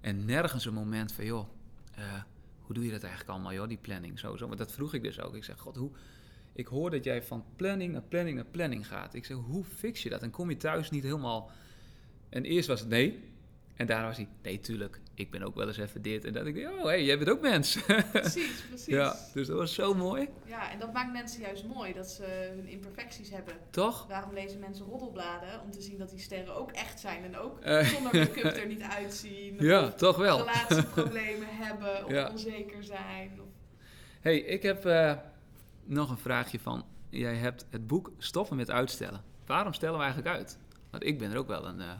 En nergens een moment van, joh... eh, hoe doe je dat eigenlijk allemaal, joh, die planning? Zo, zo. Maar dat vroeg ik dus ook. Ik zeg, god, hoe... Ik hoor dat jij van planning naar planning naar planning gaat. Ik zeg, hoe fix je dat? En kom je thuis niet helemaal... En eerst was het nee. En daarna was hij, nee, tuurlijk. Ik ben ook wel eens even dit. En dat ik dacht, oh, hé, hey, jij bent ook mens. Precies, precies. ja, dus dat was zo mooi. Ja, en dat maakt mensen juist mooi, dat ze hun imperfecties hebben. Toch? Waarom lezen mensen roddelbladen? Om te zien dat die sterren ook echt zijn en ook Eh. zonder make-up er niet uitzien. Ja, Of toch wel. relatieproblemen hebben of Ja. onzeker zijn. Of... hey, ik heb eh, nog een vraagje van... Jij hebt het boek Stoppen met uitstellen. Waarom stellen we eigenlijk uit? Want ik ben er ook wel een eh,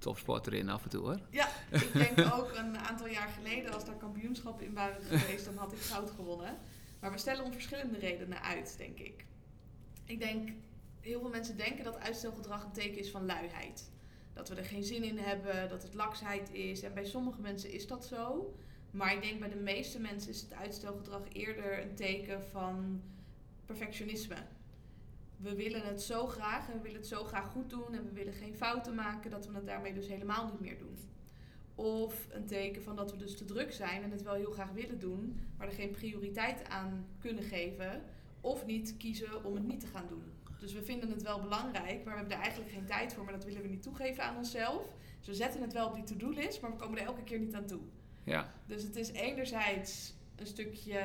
topsporter in af en toe, hoor. Ja, ik denk ook een aantal jaar geleden, als daar kampioenschappen in waren geweest, dan had ik goud gewonnen. Maar we stellen om verschillende redenen uit, denk ik. Ik denk, heel veel mensen denken dat uitstelgedrag een teken is van luiheid. Dat we er geen zin in hebben, dat het laksheid is. En bij sommige mensen is dat zo. Maar ik denk bij de meeste mensen is het uitstelgedrag eerder een teken van perfectionisme. We willen het zo graag en we willen het zo graag goed doen en we willen geen fouten maken dat we het daarmee dus helemaal niet meer doen. Of een teken van dat we dus te druk zijn en het wel heel graag willen doen, maar er geen prioriteit aan kunnen geven of niet kiezen om het niet te gaan doen. Dus we vinden het wel belangrijk, maar we hebben er eigenlijk geen tijd voor, maar dat willen we niet toegeven aan onszelf. Dus we zetten het wel op die to-do-list, maar we komen er elke keer niet aan toe. Ja, Dus het is enerzijds een stukje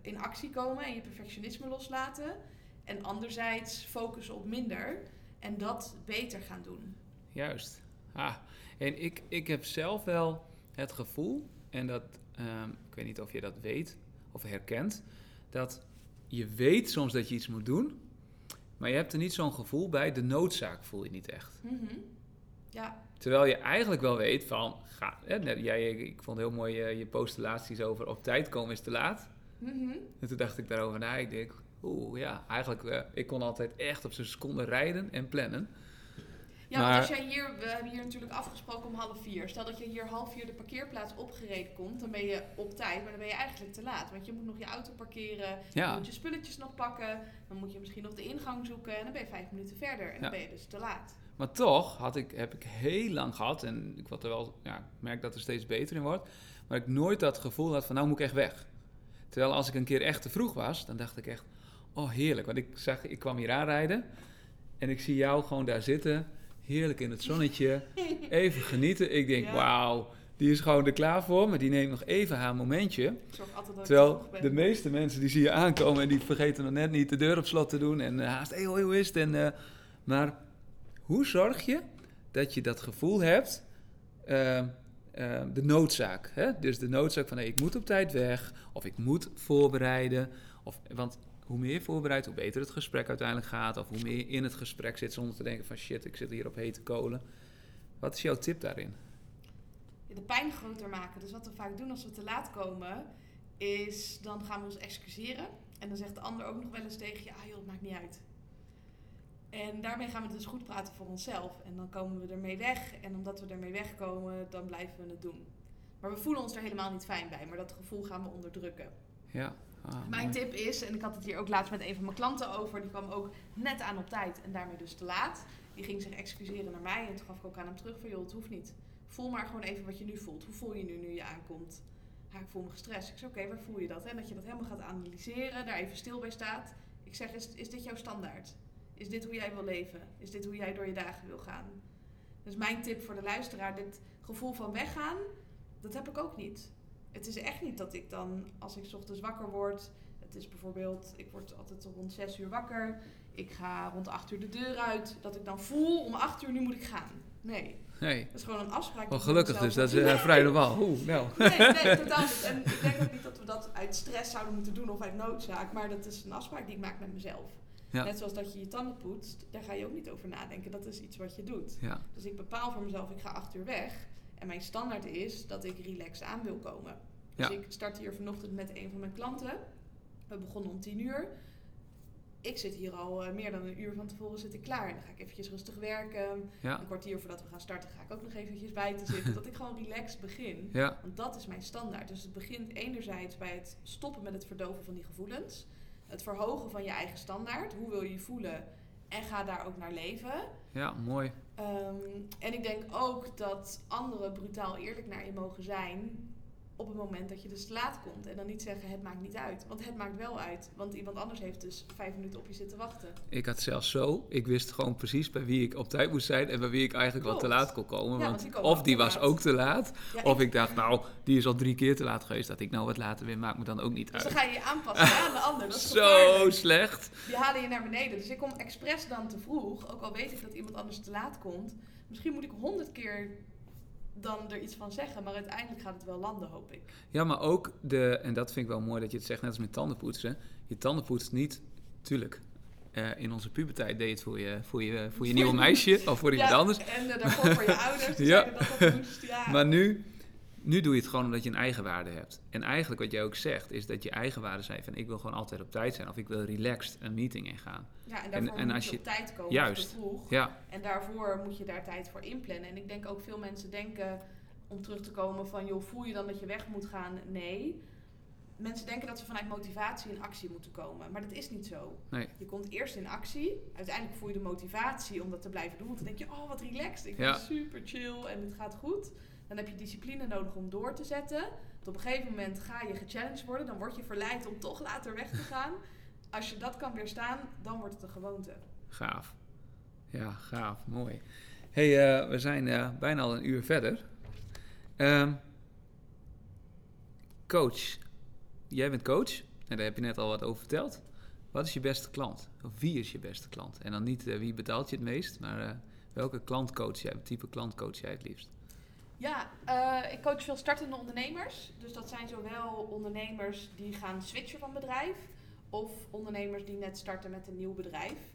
in actie komen en je perfectionisme loslaten. En anderzijds focussen op minder en dat beter gaan doen. juist. Ah, en ik, ik heb zelf wel het gevoel, en dat, ehm, ik weet niet of je dat weet of herkent, dat je weet soms dat je iets moet doen, maar je hebt er niet zo'n gevoel bij. De noodzaak voel je niet echt. Mhm. Ja, Terwijl je eigenlijk wel weet van, ga, hè, jij, ik vond heel mooi eh, je post laatst iets over op tijd komen is te laat. Mhm. En toen dacht ik daarover na, ik denk, oeh ja, eigenlijk, eh, ik kon altijd echt op zijn seconde rijden en plannen. Ja, Maar- want als jij hier, we hebben hier natuurlijk afgesproken om half vier. Stel dat je hier half vier de parkeerplaats opgereden komt, dan ben je op tijd, maar dan ben je eigenlijk te laat. Want je moet nog je auto parkeren, je Ja, moet je spulletjes nog pakken, dan moet je misschien nog de ingang zoeken en dan ben je vijf minuten verder en dan ben je dus te laat. maar toch had ik, heb ik heel lang gehad, en ik, word er wel, ja, merk dat er steeds beter in wordt, maar ik nooit dat gevoel had van, nou moet ik echt weg. Terwijl als ik een keer echt te vroeg was, dan dacht ik echt, oh heerlijk. Want ik zag, ik kwam hier aanrijden en ik zie jou gewoon daar zitten, heerlijk in het zonnetje, even genieten. Ik denk, Ja. wauw, die is gewoon er klaar voor, maar die neemt nog even haar momentje. Terwijl de meeste mensen die zie je aankomen en die vergeten nog net niet de deur op slot te doen en eh, haast, hey, hoi, hoe is het? En, eh, maar hoe zorg je dat je dat gevoel hebt, eh, de noodzaak, hè? dus de noodzaak van hey, ik moet op tijd weg of ik moet voorbereiden, of, want hoe meer je voorbereidt, hoe beter het gesprek uiteindelijk gaat, of hoe meer je in het gesprek zit zonder te denken van shit, ik zit hier op hete kolen. Wat is jouw tip daarin? de pijn groter maken. Dus wat we vaak doen als we te laat komen, is dan gaan we ons excuseren. En dan zegt de ander ook nog wel eens tegen je, ah joh, het maakt niet uit. En daarmee gaan we dus goed praten voor onszelf. En dan komen we ermee weg. En omdat we ermee wegkomen, dan blijven we het doen. Maar we voelen ons er helemaal niet fijn bij. Maar dat gevoel gaan we onderdrukken. Ja. Ah, Mijn mooi. tip is, en ik had het hier ook laatst met een van mijn klanten over, die kwam ook net aan op tijd en daarmee dus te laat. Die ging zich excuseren naar mij en toen gaf ik ook aan hem terug van joh, het hoeft niet. Voel maar gewoon even wat je nu voelt. Hoe voel je nu nu je aankomt? Ja, ik voel me gestrest. Ik zeg oké, waar voel je dat? En dat je dat helemaal gaat analyseren, daar even stil bij staat. Ik zeg, is, is dit jouw standaard? Is dit hoe jij wil leven? Is dit hoe jij door je dagen wil gaan? Dus mijn tip voor de luisteraar, dit gevoel van weggaan, dat heb ik ook niet. Het is echt niet dat ik dan, als ik ochtends wakker word, het is bijvoorbeeld, ik word altijd rond 6 uur wakker, ik ga rond 8 uur de deur uit, dat ik dan voel om 8 uur nu moet ik gaan. Nee, Nee. dat is gewoon een afspraak. Wel gelukkig dus, dat is uh, vrij normaal. Oeh, nou. Nee, nee, totaal niet. En ik denk ook niet dat we dat uit stress zouden moeten doen of uit noodzaak, maar dat is een afspraak die ik maak met mezelf. Ja. Net zoals dat je je tanden poetst, daar ga je ook niet over nadenken. Dat is iets wat je doet. Ja, Dus ik bepaal voor mezelf, ik ga acht uur weg. En mijn standaard is dat ik relaxed aan wil komen. Dus Ja. ik start hier vanochtend met een van mijn klanten. We begonnen om tien uur. Ik zit hier al eh, meer dan een uur van tevoren zit ik klaar. En dan ga ik eventjes rustig werken. ja, Een kwartier voordat we gaan starten ga ik ook nog eventjes bij te zitten. dat ik gewoon relaxed begin. ja, Want dat is mijn standaard. Dus het begint enerzijds bij het stoppen met het verdoven van die gevoelens. Het verhogen van je eigen standaard. Hoe wil je je voelen? En ga daar ook naar leven. ja, mooi. Ehm, en ik denk ook dat anderen brutaal eerlijk naar je mogen zijn op het moment dat je dus te laat komt. En dan niet zeggen het maakt niet uit. Want het maakt wel uit. Want iemand anders heeft dus vijf minuten op je zitten wachten. Ik had zelfs zo, ik wist gewoon precies bij wie ik op tijd moest zijn en bij wie ik eigenlijk wel te Klopt. laat kon komen. Ja, want want die komen of die was laat. ook te laat, Ja, of ik dacht, nou, die is al drie keer te laat geweest. Dat ik nou wat later weer, maakt me dan ook niet Dus dan uit. ga je je aanpassen aan de ander. Dat is Zo gevaarlijk. slecht. Die halen je naar beneden. Dus ik kom expres dan te vroeg. Ook al weet ik dat iemand anders te laat komt. Misschien moet ik honderd keer dan er iets van zeggen. Maar uiteindelijk gaat het wel landen, hoop ik. Ja, maar ook de, en dat vind ik wel mooi dat je het zegt, net als met tandenpoetsen. Je tanden poetst niet, tuurlijk. eh, in onze puberteit deed je het voor je, voor je, voor je nieuwe meisje of voor iemand Ja, anders. En uh, daarvoor voor je ouders. Ja. dat dat moest. Ja. Maar nu, nu doe je het gewoon omdat je een eigenwaarde hebt. En eigenlijk wat jij ook zegt, is dat je eigenwaarde zijn van ik wil gewoon altijd op tijd zijn. Of ik wil relaxed een meeting ingaan. ja, en daarvoor en moet als je je- op tijd komen. Juist. Te vroeg. Ja, En daarvoor moet je daar tijd voor inplannen. En ik denk ook veel mensen denken om terug te komen van... joh, voel je dan dat je weg moet gaan? Nee. Mensen denken dat ze vanuit motivatie in actie moeten komen. Maar dat is niet zo. nee. Je komt eerst in actie. Uiteindelijk voel je de motivatie om dat te blijven doen. Want dan denk je, oh wat relaxed. Ik ben Ja. super chill en het gaat goed. Dan heb je discipline nodig om door te zetten. Op een gegeven moment ga je gechallenged worden. Dan word je verleid om toch later weg te gaan. als je dat kan weerstaan, dan wordt het een gewoonte. Gaaf. Ja, gaaf. Mooi. hey, eh, we zijn eh, bijna al een uur verder. Ehm, coach. Jij bent coach. En daar heb je net al wat over verteld. Wat is je beste klant? Of wie is je beste klant? En dan niet eh, wie betaalt je het meest, maar welke klantcoach jij, type klantcoach jij het liefst? Ja, eh, ik coach veel startende ondernemers. Dus dat zijn zowel ondernemers die gaan switchen van bedrijf, of ondernemers die net starten met een nieuw bedrijf.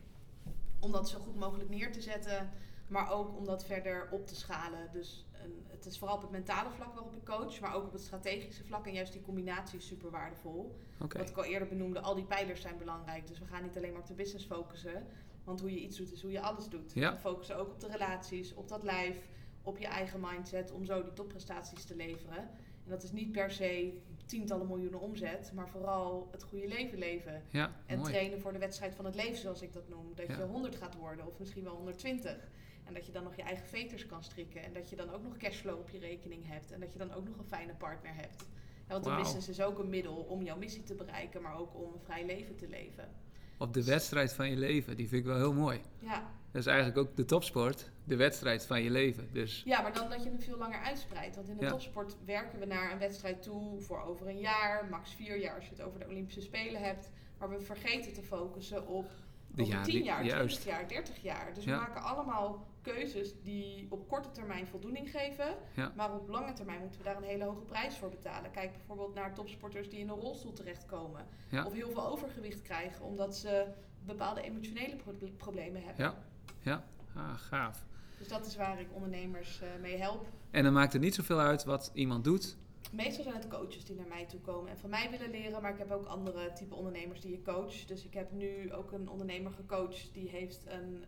Om dat zo goed mogelijk neer te zetten, maar ook om dat verder op te schalen. Dus een- het is vooral op het mentale vlak waarop ik coach, maar ook op het strategische vlak. En juist die combinatie is super waardevol. Wat ik al eerder benoemde, al die pijlers zijn belangrijk. Dus we gaan niet alleen maar op de business focussen. Want hoe je iets doet, is hoe je alles doet. Ja. We focussen ook op de relaties, op dat lijf, op je eigen mindset. Om zo die topprestaties te leveren. En dat is niet per se tientallen miljoenen omzet. Maar vooral het goede leven leven. Ja, En mooi. trainen voor de wedstrijd van het leven, zoals ik dat noem. Dat Ja. je 100 gaat worden, of misschien wel 120. En dat je dan nog je eigen veters kan strikken. En dat je dan ook nog cashflow op je rekening hebt. En dat je dan ook nog een fijne partner hebt. Want de business is ook een middel om jouw missie te bereiken, maar ook om een vrij leven te leven. Op de wedstrijd van je leven, die vind ik wel heel mooi. Ja, Dat is eigenlijk ook de topsport, de wedstrijd van je leven. Dus ja maar dan dat je hem veel langer uitspreidt. Want in de Ja. topsport werken we naar een wedstrijd toe voor over een jaar, max vier jaar als je het over de Olympische Spelen hebt. Maar we vergeten te focussen op de over jaren, 10 jaar, 20 juist. jaar, 30 jaar. Dus Ja. we maken allemaal keuzes die op korte termijn voldoening geven. Ja. Maar op lange termijn moeten we daar een hele hoge prijs voor betalen. Kijk bijvoorbeeld naar topsporters die in een rolstoel terechtkomen. Ja. Of heel veel overgewicht krijgen omdat ze bepaalde emotionele pro- problemen hebben. Ja. Ah, gaaf. Dus dat is waar ik ondernemers eh, mee help. En dan maakt het niet zoveel uit wat iemand doet. Meestal zijn het coaches die naar mij toe komen en van mij willen leren, maar ik heb ook andere type ondernemers die ik coach. Dus ik heb nu ook een ondernemer gecoacht die heeft een,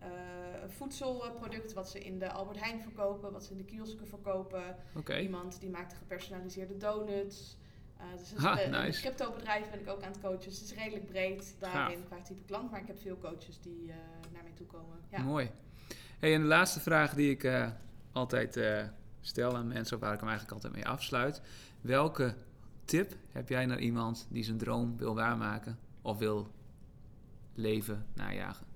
een voedselproduct wat ze in de Albert Heijn verkopen, wat ze in de kiosken verkopen. Iemand die maakt gepersonaliseerde donuts. Eh dus Ha, nice. crypto-bedrijf ben ik ook aan het coachen. Dus het is redelijk breed daarin qua type klant. Maar ik heb veel coaches die naar mij toe komen. Ja. mooi. Hey, en de laatste vraag die ik eh, altijd eh, stel aan mensen, waar ik hem eigenlijk altijd mee afsluit. Welke tip heb jij naar iemand die zijn droom wil waarmaken of wil leven, najagen?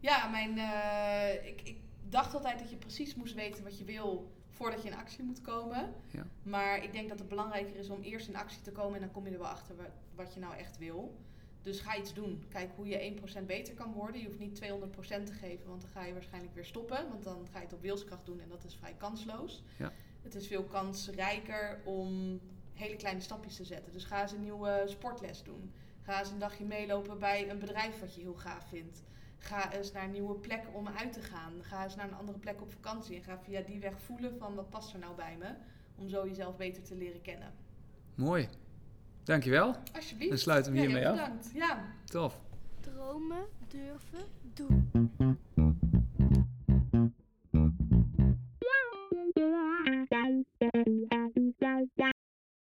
Ja, mijn, eh, ik, ik dacht altijd dat je precies moest weten wat je wil voordat je in actie moet komen. Ja. Maar ik denk dat het belangrijker is om eerst in actie te komen en dan kom je er wel achter wa- wat je nou echt wil. Dus ga iets doen. Kijk hoe je 1% beter kan worden. Je hoeft niet 200% te geven, want dan ga je waarschijnlijk weer stoppen. Want dan ga je het op wilskracht doen en dat is vrij kansloos. Ja. Het is veel kansrijker om hele kleine stapjes te zetten. Dus ga eens een nieuwe sportles doen. Ga eens een dagje meelopen bij een bedrijf wat je heel gaaf vindt. Ga eens naar een nieuwe plek om uit te gaan. Ga eens naar een andere plek op vakantie. En ga via die weg voelen van wat past er nou bij me. Om zo jezelf beter te leren kennen. Mooi. Dankjewel. Alsjeblieft. Dan sluiten we hiermee ja, af. Bedankt. Ja. Tof. Dromen, durven, doen.